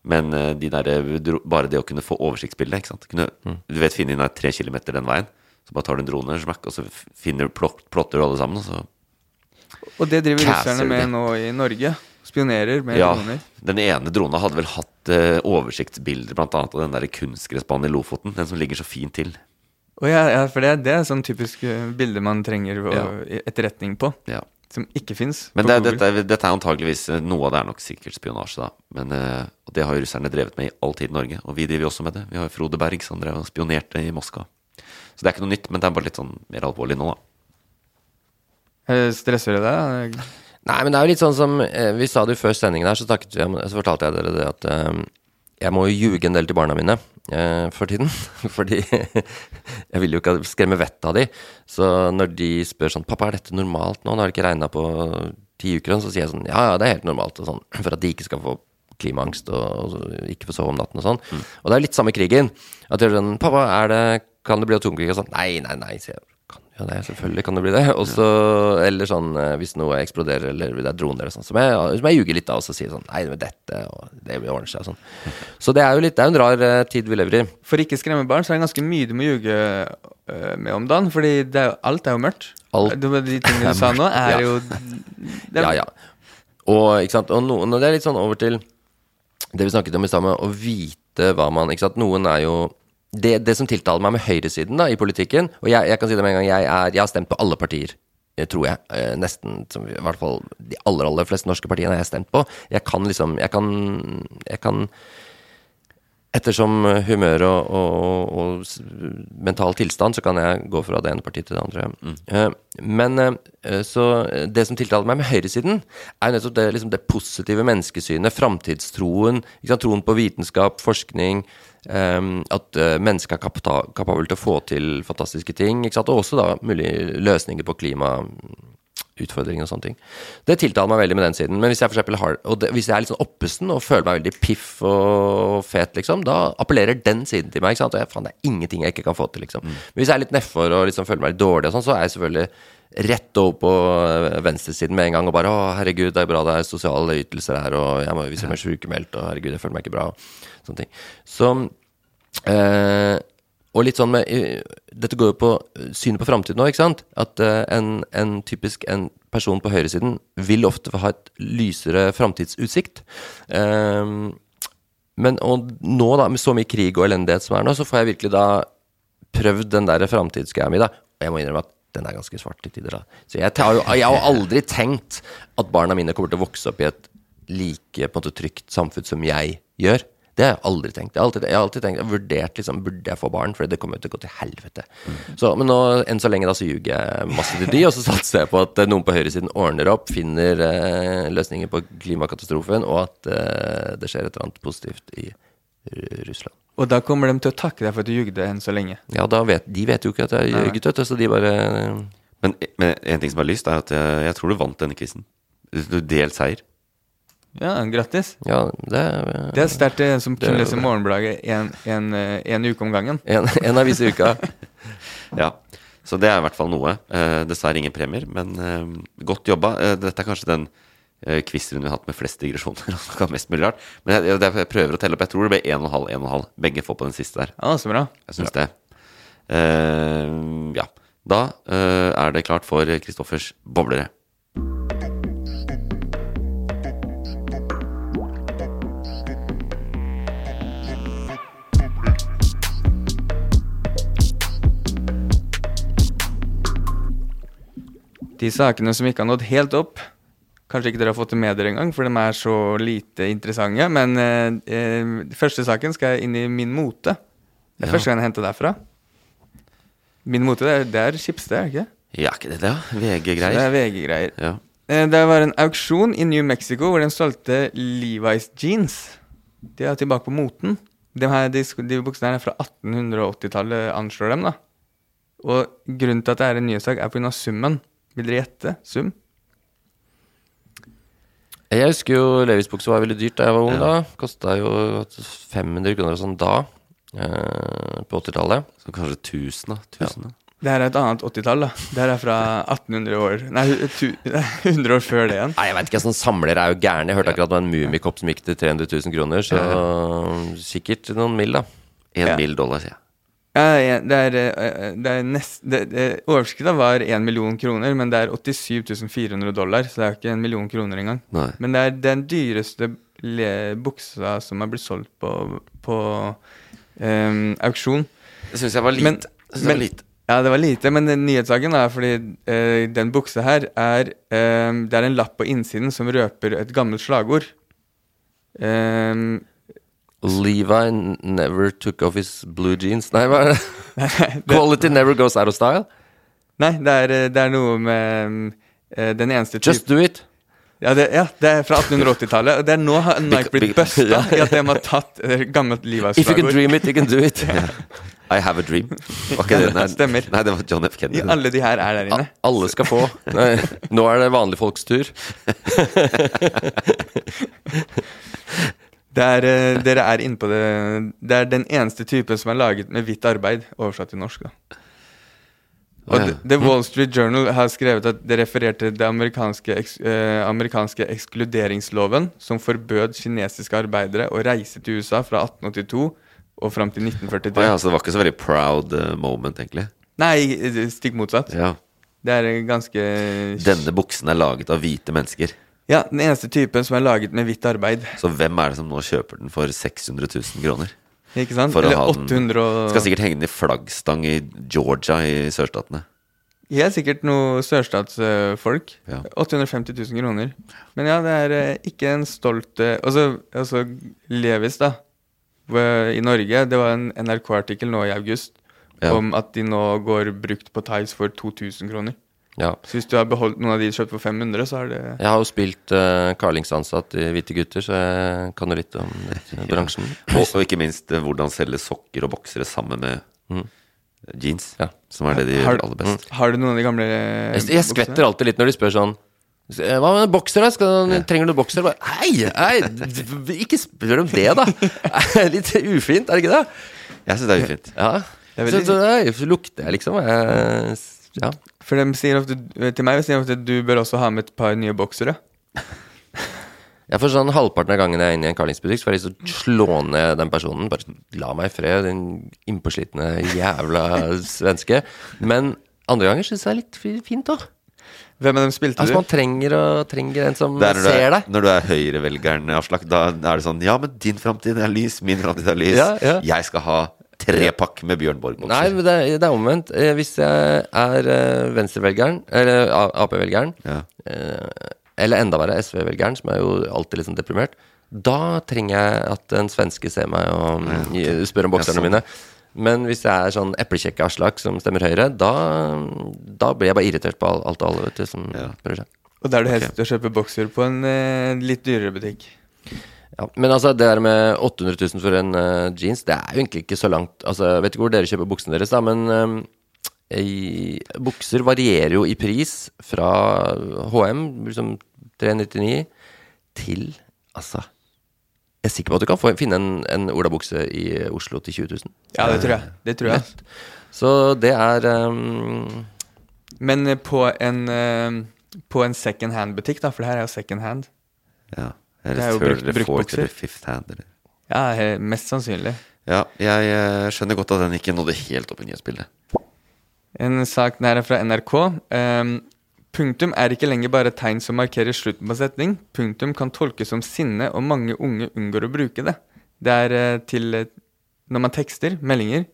Men eh, de der, eh, bare det å kunne få oversiktsbildet ikke sant? Kunne, Du vet, finne inn tre kilometer den veien. Så bare tar du en drone, smakk, og så finner, plotter du alle sammen. Og så Og det driver russerne med det. nå i Norge. Spionerer med Ja, droner. den ene drona hadde vel hatt eh, oversiktsbilder blant annet av den der kunstgressbanen i Lofoten. Den som ligger så fint til. Oh, ja, ja, for det, det er sånn typisk eh, bilde man trenger å, Ja. etterretning på. Ja. Som ikke fins. Men det, dette, dette er antageligvis eh, Noe av det er nok sikkert spionasje, da. Men uh, det har jo russerne drevet med i all tid i Norge. Og vi driver også med det. Vi har jo Frode Berg som drev og spionerte i Moskva. Så det er ikke noe nytt, men det er bare litt sånn mer alvorlig nå, da. Stresser det deg? Nei, men det er jo litt sånn som eh, Vi sa det jo før sendingen her, så, takket, så fortalte jeg dere det at eh, jeg må jo ljuge en del til barna mine eh, for tiden. Fordi jeg vil jo ikke skremme vettet av de. Så når de spør sånn 'Pappa, er dette normalt nå? Nå har det ikke regna på ti uker.' Så sier jeg sånn 'Ja, ja, det er helt normalt', og sånn. For at de ikke skal få klimaangst og, ikke få sove om natten og sånn. Og det er litt samme krigen. At de er sånn 'Pappa, er det, kan det bli atomkrig?' Og sånn. Nei, nei, nei, sier jeg. Ja, det selvfølgelig kan det bli det. Også, Eller sånn eh, hvis noe eksploderer, eller det er droner eller sånn. Som jeg, som jeg ljuger litt av, og så sier sånn Nei, det men dette, og det vil ordne seg, og sånn. Så det er jo litt, det er jo en rar uh, tid vi lever i. For ikke skremme barn, så er det ganske mye du må ljuge uh, med om dagen. Fordi er jo, alt er jo mørkt. Alt de tingene du sa nå, er Ja. jo er, Ja, ja. Og, ikke sant? og, noen, det er litt sånn over til det vi snakket om i stad, med å vite hva man ikke sant? Noen er jo det, det som tiltaler meg med høyresiden da, i politikken Og jeg, jeg kan si det med en gang, jeg, er, jeg har stemt på alle partier. eh, Tror jeg. Eh, nesten. Som, I hvert fall de aller aller fleste norske partiene har jeg stemt på. Jeg kan liksom Jeg kan, jeg kan Ettersom humør og, og, og mental tilstand, så kan jeg gå fra det ene partiet til det andre. Eh, men så det som tiltaler meg med høyresiden, er nettopp det, liksom det positive menneskesynet, framtidstroen, troen på vitenskap, forskning, at uh, mennesket er kapabel til å få til fantastiske ting, og også da mulig løsninger på klimautfordringer og sånne ting. Det tiltaler meg veldig med den siden. Men hvis jeg for eksempel har og det, Hvis jeg er litt sånn oppesen og føler meg veldig piff og fet, liksom, da appellerer den siden til meg. ikke sant? Og jeg, faen, det er ingenting jeg ikke kan få til, liksom. Men hvis jeg er litt nedfor og liksom føler meg litt dårlig og sånn, så er jeg selvfølgelig rett over på eh, venstresiden med en gang og bare 'Å, herregud, det er bra det er sosiale ytelser her', og 'jeg må vise meg sykemeldt', og 'herregud, jeg føler meg ikke bra', og sånne ting. Så eh, Og litt sånn med Dette går jo på eh, synet på framtiden nå, ikke sant? At eh, en, en typisk en person på høyresiden vil ofte ha et lysere framtidsutsikt. Eh, men og nå, da, med så mye krig og elendighet som er nå, så får jeg virkelig da prøvd den der framtidsgreia mi, da. Og jeg må innrømme at den er ganske svart til tider, da. Så jeg, tar jeg har aldri tenkt at barna mine kommer til å vokse opp i et like på en måte trygt samfunn som jeg gjør. Det har jeg aldri tenkt. Jeg har alltid, jeg har alltid tenkt, jeg har vurdert liksom, burde jeg få barn, for det kommer jo til å gå til helvete. Så, men nå, enn så lenge da, så ljuger jeg masse til de, og så satser jeg på at eh, noen på høyresiden ordner opp, finner eh, løsninger på klimakatastrofen, og at eh, det skjer et eller annet positivt i Russland. Og da kommer de til å takke deg for at du jugde enn så lenge. Ja, da vet, de vet jo ikke at jeg Nei. vet du, så de bare Men, men en ting som er lyst, er at jeg, jeg tror du vant denne quizen. Du delt seier. Ja, grattis. Ja, det Det er sterkt, er en som kunne lese Morgenbladet en, en, eh, en uke om gangen. En, en avis i uka. Ja. Så det er i hvert fall noe. Eh, dessverre ingen premier, men eh, godt jobba. Eh, dette er kanskje den eh, quiz-runden vi har hatt med flest digresjoner. og snakka mest mulig rart. Men jeg, jeg, jeg prøver å telle opp. Jeg tror det ble 1,5, 1,5. Begge får på den siste der. Ja, så bra. Jeg syns det. Uh, ja. Da uh, er det klart for Kristoffers boblere. De sakene som ikke har nådd helt opp, kanskje ikke dere har fått det med dere engang, for de er så lite interessante, men eh, eh, første saken skal jeg inn i Min Mote. Det er Ja. første gang jeg henter derfra. Min Mote, det er, det er er det ikke? Ja, ikke det, det? ja? VG-greier. Det er VG-greier. Ja. Eh, Det var en auksjon i New Mexico hvor de solgte Levi's jeans. De er tilbake på moten. De, her, de, de buksene her er fra 1880-tallet, anslår dem. da. Og grunnen til at det er en nyhetssak, er pga. summen. Vil dere gjette sum? Jeg husker jo Levis bukse var veldig dyrt da jeg var ung. Ja. da Kosta jo 500 kroner og sånn da. eh, på 80-tallet. Så kanskje 1000, da. 1000, da. Det her er et annet 80-tall. da. Det her er fra 1800 år Nei, 100 år før det igjen. Nei, jeg vet ikke, sånn samler er jo gæren. Jeg hørte akkurat om en Mummikopp som gikk til 300 000 kroner, så sikkert noen mill, da. En Ja. mill dollar, sier jeg. Ja, det er, eh, det er nest, det, det, Overskrifta var 1 million kroner, men det er 87 400 dollar, så det er jo ikke en million kroner engang. Nei. Men det er den dyreste buksa som er blitt solgt på, på um, auksjon. Det syns jeg var lite. Men- men- lite. Ja, det var lite, men nyhetssaken er fordi uh, den buksa her er um, Det er en lapp på innsiden som røper et gammelt slagord. Em, Levi never took off his blue jeans. Nei, hva er det? Quality never goes out of style. nei, det er, eh, det er noe med eh, den eneste Just do it. Ja, det, ja, det er fra 1880-tallet. Og det er nå har Nike blitt busta ja. i at de har tatt eh, gammelt Levi's If you can dream it, you can do it. I have a dream. Okay, det? Nei, Stemmer. Nei, det var John F. Kennedy. alle de her er der inne. A- Alle skal få. Nei, nå er det vanlige folks tur. Det er, eh, dere er inne på det Det er den eneste typen som er laget med hvitt arbeid, oversatt til norsk. da Og. The- The Wall Street Journal har skrevet at det refererte til det amerikanske, eks, eh, amerikanske ekskluderingsloven, som forbød kinesiske arbeidere å reise til USA fra 1882 og fram til Å 1943. ja, så det var ikke så veldig proud eh, moment, egentlig. Nei, stikk motsatt. Ja. Det er ganske Denne buksen er laget av hvite mennesker. Ja, den eneste typen som er laget med hvitt arbeid. Så hvem er det som nå kjøper den for 600 000 kroner? Ikke sant? For Eller 800 og Skal sikkert henge den i flaggstang i Georgia i sørstatene. Helt sikkert noe sørstatsfolk. Ja. 850 000 kroner. Men ja, det er eh, ikke en stolt Og Altså, altså Levis, da, i Norge, det var en NRK-artikkel nå i august Ja. om at de nå går brukt på Tides for 2000 kroner. Ja. Så hvis du har beholdt noen av de kjøpt for 500, så er det Jeg har jo spilt uh, Carlings-ansatt i Hvite gutter, så jeg kan jo litt om det bransjen. Og, og ikke minst uh, hvordan selge sokker og boksere sammen med jeans. Ja. Som er det de Har- gjør aller best. Har du noen av de gamle eh, Jeg, jeg skvetter alltid litt når de spør sånn Hva med bokser, da? Skal, trenger du bokser? Nei, d- ikke spør om det, da! Litt ufint, er det ikke det? Jeg syns det er ufint. Ja. er Så, veldig- så, nei, så lukter jeg, liksom. Jeg ja. For de sier ofte, til meg sier de ofte at du bør også ha med et par nye boksere. Jeg får sånn Halvparten av gangen jeg er inne i en Carlings-butikk, så får jeg lyst til å slå ned den personen. Bare la meg i fred, din innpåslitne jævla svenske. Men andre ganger syns jeg det er litt fint òg. Hvem av dem spilte Altså, du? man trenger, og, trenger en som ser er, deg. når du er høyrevelgeren, Aslak, da er det sånn Ja, men din framtid er lys, min framtid er lys. Ja, ja. Jeg skal ha tre pakk med Bjørn Borg-bokser. Nei, men det, er- det er omvendt. Eh, Hvis jeg er eh, venstrevelgeren, eller A- Ap-velgeren, Ja. eh, eller enda verre SV-velgeren, som er jo alltid litt sånn deprimert, da trenger jeg at en svenske ser meg og mm, gi- spør om bokserne sånn. mine. Men hvis jeg er sånn eplekjekke Aslak som stemmer Høyre, da, da blir jeg bare irritert på alt alt og alle vet du, som Ja. prøver seg. Og da er det helst å kjøpe bokser på en eh, litt dyrere butikk. Ja, men altså, det der med 800 000 for en uh, jeans, det er jo egentlig ikke så langt Altså, jeg vet ikke hvor dere kjøper buksene deres, da, men um, i, bukser varierer jo i pris fra HM, liksom 399, til Altså Jeg er sikker på at du kan få, finne en, en olabukse i Oslo til 20 000. Ja, det tror jeg. Det tror jeg. Så det er um, Men på en, på en second hand-butikk, da, for det her er jo second hand. Ja. Det er jo brukt- eller brukt fourth bokser. eller fifth hand. Eller. Ja, mest sannsynlig. Ja, jeg eh, skjønner godt at den ikke nådde helt opp i nyhetsbildet. En sak nær er fra NRK. Um, punktum er ikke lenger bare tegn som markerer slutten på setning. Punktum kan tolkes som sinne, og mange unge unngår å bruke det. Det er eh, til eh, Når man tekster meldinger,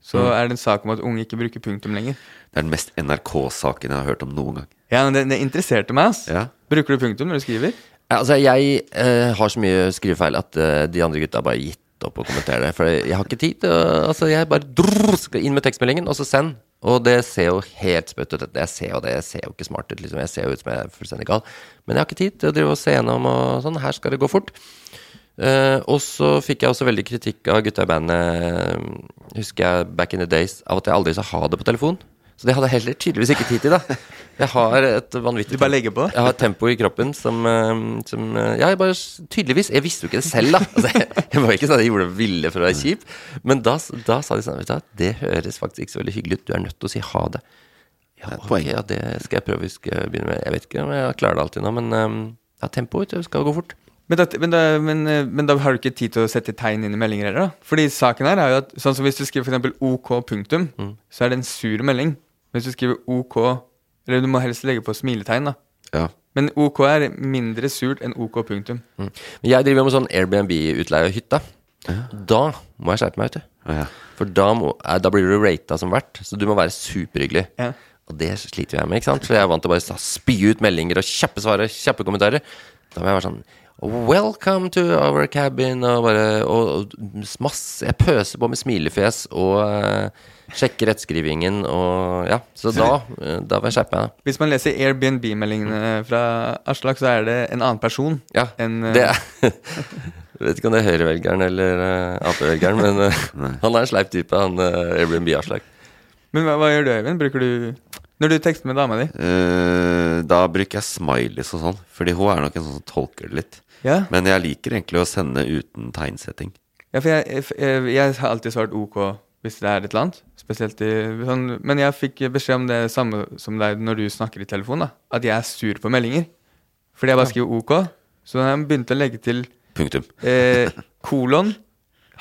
så Mm. er det en sak om at unge ikke bruker punktum lenger. Det er den mest NRK-saken jeg har hørt om noen gang. Ja, men det, det interesserte meg, ass. Ja. Bruker du punktum når du skriver? Altså, jeg eh, har så mye skrivefeil at eh, de andre gutta bare gitt opp å kommentere det. For jeg har ikke tid. til å- altså, jeg bare drrr, skal inn med tekstmeldingen, og så send. Og det ser jo helt spøtt ut. Jeg ser jo det, jeg ser jo ikke smart ut. Liksom. Jeg ser jo ut som jeg er fullstendig gal. Men jeg har ikke tid til å drive og se gjennom og sånn. Her skal det gå fort. Eh, og så fikk jeg også veldig kritikk av gutta i bandet, eh, husker jeg back in the days, av at jeg aldri sa ha det på telefon. Så det hadde jeg heller tydeligvis ikke tid til, da. Jeg har et vanvittig Du bare legger på? Jeg har et tempo i kroppen som, eh, som eh, Ja, jeg bare Tydeligvis. Jeg visste jo ikke det selv, da. Altså, jeg, jeg var ikke sånn at jeg gjorde det ville for å være kjip. Men da, da sa de sånn Vet du hva, det høres faktisk ikke så veldig hyggelig ut. Du er nødt til å si ha det. Ja, Det et ok, poeng. ja, det skal jeg prøve. Skal begynne med Jeg vet ikke om jeg klarer det alltid nå, men eh, ja, tempo vet du, skal gå fort. Men da, men, da, men, men da har du ikke tid til å sette tegn inn i meldinger heller, da? Fordi saken her er jo at Sånn som hvis du skriver eksempel OK punktum, Mm. så er det en sur melding. Hvis du skriver OK Eller du må helst legge på smiletegn, da. Ja. Men OK er mindre surt enn OK punktum. Mm. Men jeg driver med sånn Airbnb-utleie av hytta. Da må jeg skjerpe meg, vet du. Ja. For da, må, eh, da blir du rata som vert, så du må være superhyggelig. Ja. Og det sliter jeg med, ikke sant? For jeg er vant til å bare spy ut meldinger og kjappe svarer, kjappe kommentarer. Da må jeg være sånn Welcome to our cabin, og bare og, og masse Jeg pøser på med smilefjes og uh, sjekker rettskrivingen og Ja. Så da, eh, da vil jeg skjerpe meg. Hvis man leser Airbnb-meldingene fra Aslak, så er det en annen person Ja, enn uh, det er Jeg Vet ikke om det er Høyre-velgeren eller uh, Ap-velgeren, men uh, han er en sleip type, han uh, Airbnb-Aslak. Men hva, hva gjør du, Øyvind? Bruker du Når du tekster med dama di? Uh, da bruker jeg smileys og sånn, fordi hun er nok en sånn som tolker det litt. Ja, Men jeg liker egentlig å sende uten tegnsetting. ja for jeg, jeg, jeg har alltid svart OK hvis det er et eller annet. Spesielt i sånn Men jeg fikk beskjed om det samme som deg når du snakker i telefon, da. At jeg er sur på meldinger. Fordi jeg bare skriver OK. Så da jeg begynt å legge til Punktum. eh, kolon,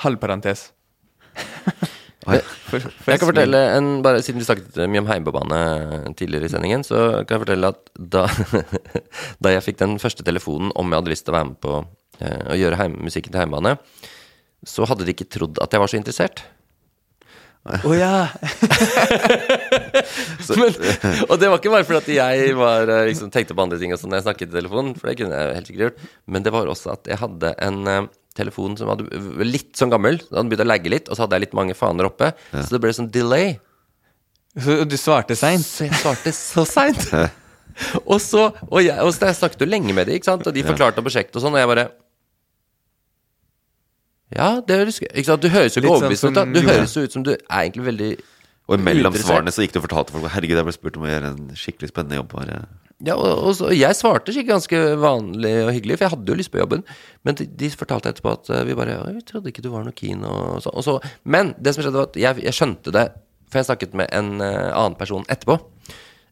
halvparentes. For Jeg kan fortelle en, bare Siden vi snakket mye om heimbane tidligere i sendingen, så kan jeg fortelle at da, da jeg fikk den første telefonen om jeg hadde lyst til å være med på eh, å gjøre heim, musikken til heimbane, så hadde de ikke trodd at jeg var så interessert. Å ja! Men, og det var ikke bare fordi jeg var, eh, liksom, tenkte på andre ting og sånn når jeg snakket i telefonen, for det kunne jeg helt sikkert gjort, men det var også at jeg hadde en eh, telefon som hadde var litt sånn gammel, den hadde begynt å lagge litt, og så hadde jeg litt mange faner oppe, så det ble sånn delay. Så du svarte seint? Så jeg svarte så seint. og så Og jeg, og så jeg snakket jo lenge med de, ikke sant? Og de forklarte om prosjektet og sånn, og jeg bare Ja, det høres ikke sant? Du høres jo ikke sånn overbevist ut, da. Du du- høres jo ut som du er egentlig veldig Og mellom svarene så gikk du og fortalte folk Herregud, jeg ble spurt om å gjøre en skikkelig spennende jobb. Bare. Ja, og, og så, jeg svarte sikkert ganske vanlig og hyggelig, for jeg hadde jo lyst på jobben. Men de, de fortalte etterpå at eh, vi bare «Oi, Vi trodde ikke du var noe keen, og så, og så Men det som skjedde, var at jeg, jeg skjønte det, for jeg snakket med en eh, annen person etterpå.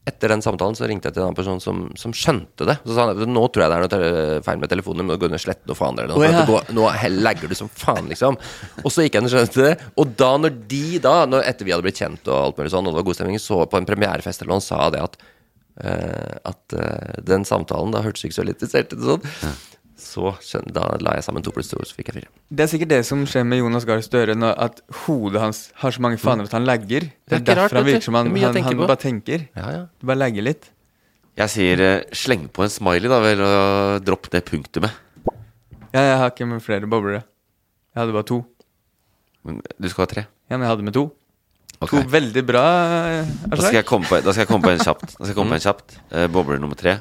etter den samtalen så ringte jeg til en annen person som, som skjønte det. Så sa han nå tror jeg det er noe feil med telefonen, men gå inn og slett noe faen. Eller noe, oh, ja. går, nå lagger du som faen, liksom. Og så gikk jeg og skjønte det. Og da, når de da, når, etter vi hadde blitt kjent og alt mulig sånn, og det var god stemning, så på en premierefest eller noe, sa det at at eh, den samtalen Da hørtes ikke så interessert ut. Sånn. Så da la jeg sammen to pluss to, så fikk jeg fire. Det er sikkert det som skjer med Jonas Gahr Støre, at hodet hans har så mange faner at han lagger. Det Det er derfor rart, han virker som han, er han, han bare tenker. Ja, ja. Du bare lagger litt. Jeg sier eh, sleng på en smiley, da vel, og dropp det punktumet. Ja, jeg har ikke med flere boblere. Jeg hadde bare to. Men Du skal ha tre. Ja, men jeg hadde med to. Ok. To veldig bra, eh, Da skal jeg komme på, da skal jeg komme på en kjapt. Da skal jeg komme på en kjapt. Uh, bobler nummer tre.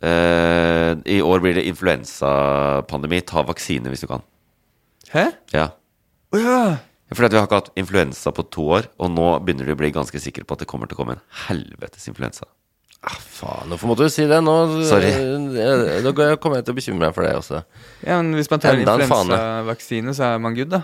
Uh, I år blir det influensapandemi. Ta vaksine hvis du kan. Hæ? Ja. Oh, ja! Fordi at vi har ikke hatt influensa på to år, og nå begynner de å bli ganske sikre på at det kommer til å komme en helvetes influensa. Ah, faen, hvorfor måtte du si det nå? Sorry. Eh, jeg- kommer jeg til å bekymre meg for det også. ja men hvis man tar en influensavaksine, så er man good, da.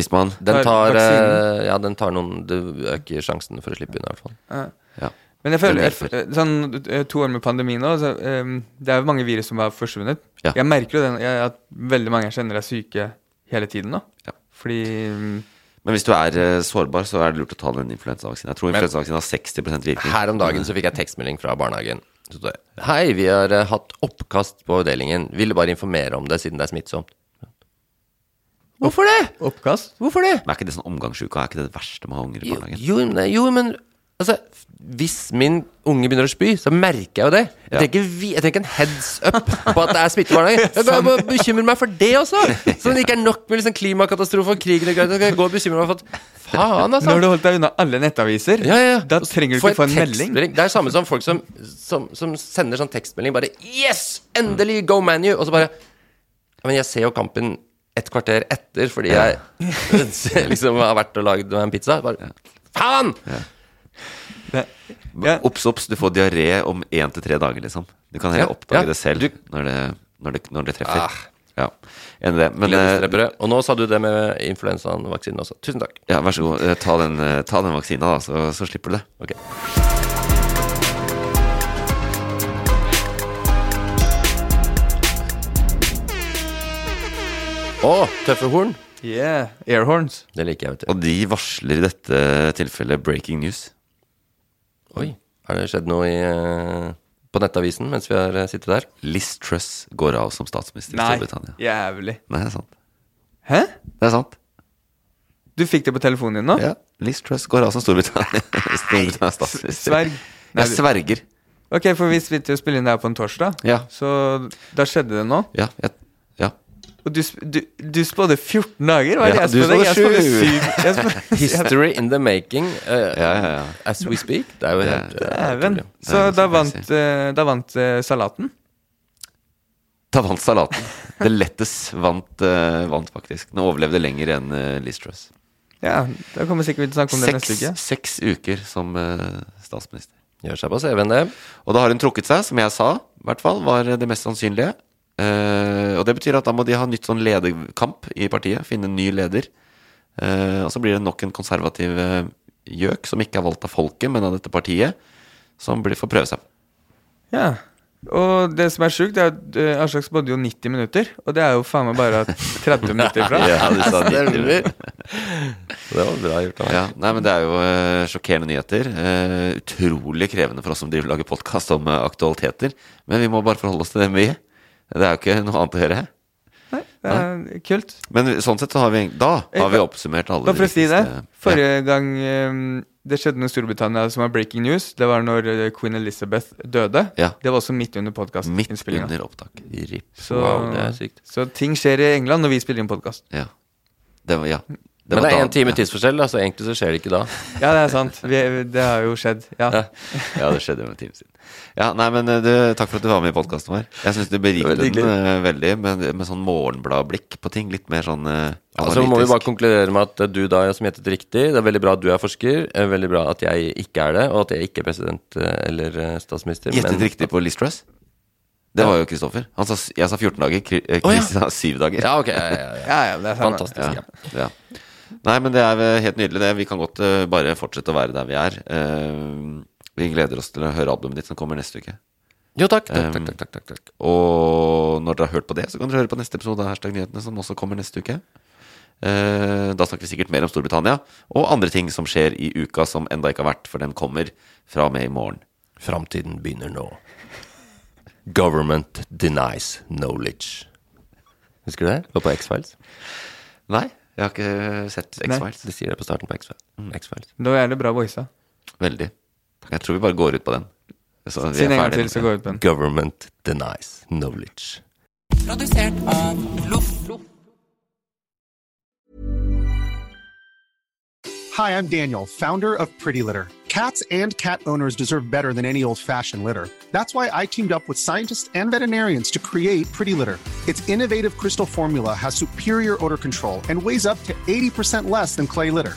Hvis man Den Tar eh, ja, den tar noen Du øker sjansen for å slippe unna, i hvert fall. Ja. Men jeg føler jeg, sånn eh, to år med pandemi nå så, um, Det er jo mange virus som har forsvunnet. Ja. Jeg merker jo den, jeg, at veldig mange jeg kjenner er syke hele tiden nå. Ja. Fordi um, Men hvis du er uh, sårbar, så er det lurt å ta den influensavaksinen. Jeg tror influensavaksinen har 60% virkning. Her om dagen så fikk jeg tekstmelding fra barnehagen. Det, Hei, vi har uh, hatt oppkast på avdelingen. Ville bare informere om det siden det er smittsomt. Hvorfor det? oppkast Hvorfor det? Men er ikke det sånn omgangsuka? Er ikke det det verste med å ha unger i Jo, barnehagen? jo, men- jo, men altså Hvis min unge begynner å spy, så merker jeg jo det. Jeg trenger ikke, vi- jeg trenger ikke en heads up på at det er smitte i barnehagen. Jeg bare- bare bekymrer meg for det også! Så det ikke er nok med liksom klimakatastrofe og krigen og greier. Så kan jeg gå og bekymre meg for at Faen, altså! Når du holdt deg unna alle nettaviser. Ja, ja, ja. Da trenger du Få ikke få en en melding. tekstmelding. Det er samme som folk som, som, som sender sånn tekstmelding bare Yes! Endelig! Go ManU! Og så bare ja, Men jeg ser jo kampen et kvarter etter fordi jeg liksom har vært og lagd meg en pizza. Bare Faen! Obs, obs, du får diaré om én til tre dager, liksom. Du kan heller Ja, oppdage ja. det selv når, det, når, det, når det treffer. Ah. Ja, enig i det. Men eh, Og nå sa du det med influensavaksinen også. Tusen takk. ja, vær så god, eh, ta den, eh, ta den vaksina, da, så, så slipper du det. Ok. Å, tøffe horn. yeah, airhorns. Det liker jeg, vet du. Og de varsler i dette tilfellet breaking news. Oi, har det skjedd noe i, eh, på Nettavisen mens vi har eh, sittet der? Liz Truss går av som statsminister i Nei, Storbritannia. jævlig. Nei, det er sant. Hæ? Det er sant. Du fikk det på telefonen din nå? Ja, Liz Truss går av som Storbritannia Storbritannia statsminister. Sverg. Nei, Jeg sverger. Ok, for vi spilte å spille inn det her på en torsdag, Ja. så da skjedde det nå. Ja, jeg, ja. Og du, du, du spådde 14 dager? Hva er det Ja, jeg du spådde? Jeg spådde spådde sju. syv. Jeg spådde- History in the making uh, Ja, ja, ja. as we speak. Det er jo helt eh, Dæven. Så er da vant, uh, da vant eh, salaten? Da vant salaten. The Lettest vant, eh, vant faktisk. Den overlevde lenger enn uh, Liz Truss. Ja, da kommer vi sikkert til å snakke om det neste uke. seks uker som eh, statsminister. Gjør seg på CV-en, det. Og da har hun trukket seg, som jeg sa, i hvert fall, var det mest sannsynlige. Eh, og det betyr at da må de ha nytt sånn lederkamp i partiet, finne en ny leder. Eh, og så blir det nok en konservativ eh, gjøk som ikke er valgt av folket, men av dette partiet, som blir får prøve seg. Ja. Og det som er sjukt, er at uh, Aslak spådde jo 90 minutter, og det er jo faen meg bare 30 minutter fra. Ja, du sa 90 Stemmer. Det var bra gjort av. Ja, nei, men Det er jo uh, sjokkerende nyheter. Uh, utrolig krevende for oss som driver lager podkast om uh, aktualiteter. Men vi må bare forholde oss til det vi Det er jo ikke noe annet å gjøre. Nei, det er kult. Men sånn sett så har vi Da har vi oppsummert alle Bare for å si det. Forrige gang um, det skjedde noe i Storbritannia som var breaking news, det var når eh, queen Elizabeth døde. Ja. Det var også midt under Midt under opptak. RIP. Så, wow, det er sykt. så ting skjer i England når vi spiller inn podkast. Ja. Det var, ja. Men var det er én en time ja. tidsforskjell, da, så egentlig så skjer det ikke da. Ja, det er sant. Vi, det har jo skjedd. Ja. Ja. Ja, det skjedde jo en time siden. Ja, nei, men eh, du, Takk for at du var med i podkasten vår. Jeg syns du beriket den uh, veldig med, med sånn morgenbladblikk på ting. Litt mer sånn Ja, så må vi bare konkludere med at du da som gjettet riktig. Det er veldig bra at du er forsker. er Veldig bra at jeg ikke er det, og at jeg ikke er president eller statsminister. Gjettet riktig på Liz Truss? Det var jo Kristoffer. Han sa, jeg sa 14 dager. Chris sa 7 dager. Ja, ok. Ja, ja, ja. Det er. Fantastisk. Ja. Nei, men det er helt nydelig, det. Vi kan godt uh, bare fortsette å være der vi er. Eh, Vi gleder oss til å høre albumet ditt som kommer neste uke. Jo, takk. takk, Um, takk, takk, takk, takk, takk. Og når dere har hørt på det, så kan dere høre på neste episode av Hashtag nyhetene, som også kommer neste uke. Eh, da snakker vi sikkert mer om Storbritannia og andre ting som skjer i uka som enda ikke har vært, for den kommer fra og med i morgen. Framtiden begynner nå. Government denies knowledge. Husker du det? Lå på X-Files. Nei, jeg har ikke sett X-Files. De sier det på starten på X-Files. X-Files. Da er det bra voisa. Veldig. Jeg tror vi bare går ut på den. Så vi Si er en gang ferdig til, så går vi ut på den. Government denies knowledge. Produsert av Loff. Hi, I'm Daniel, founder of Pretty Litter. Cats and cat owners deserve better than any old fashioned litter. That's why I teamed up with scientists and veterinarians to create Pretty Litter. Its innovative crystal formula has superior odor control and weighs up to 80% less than clay litter.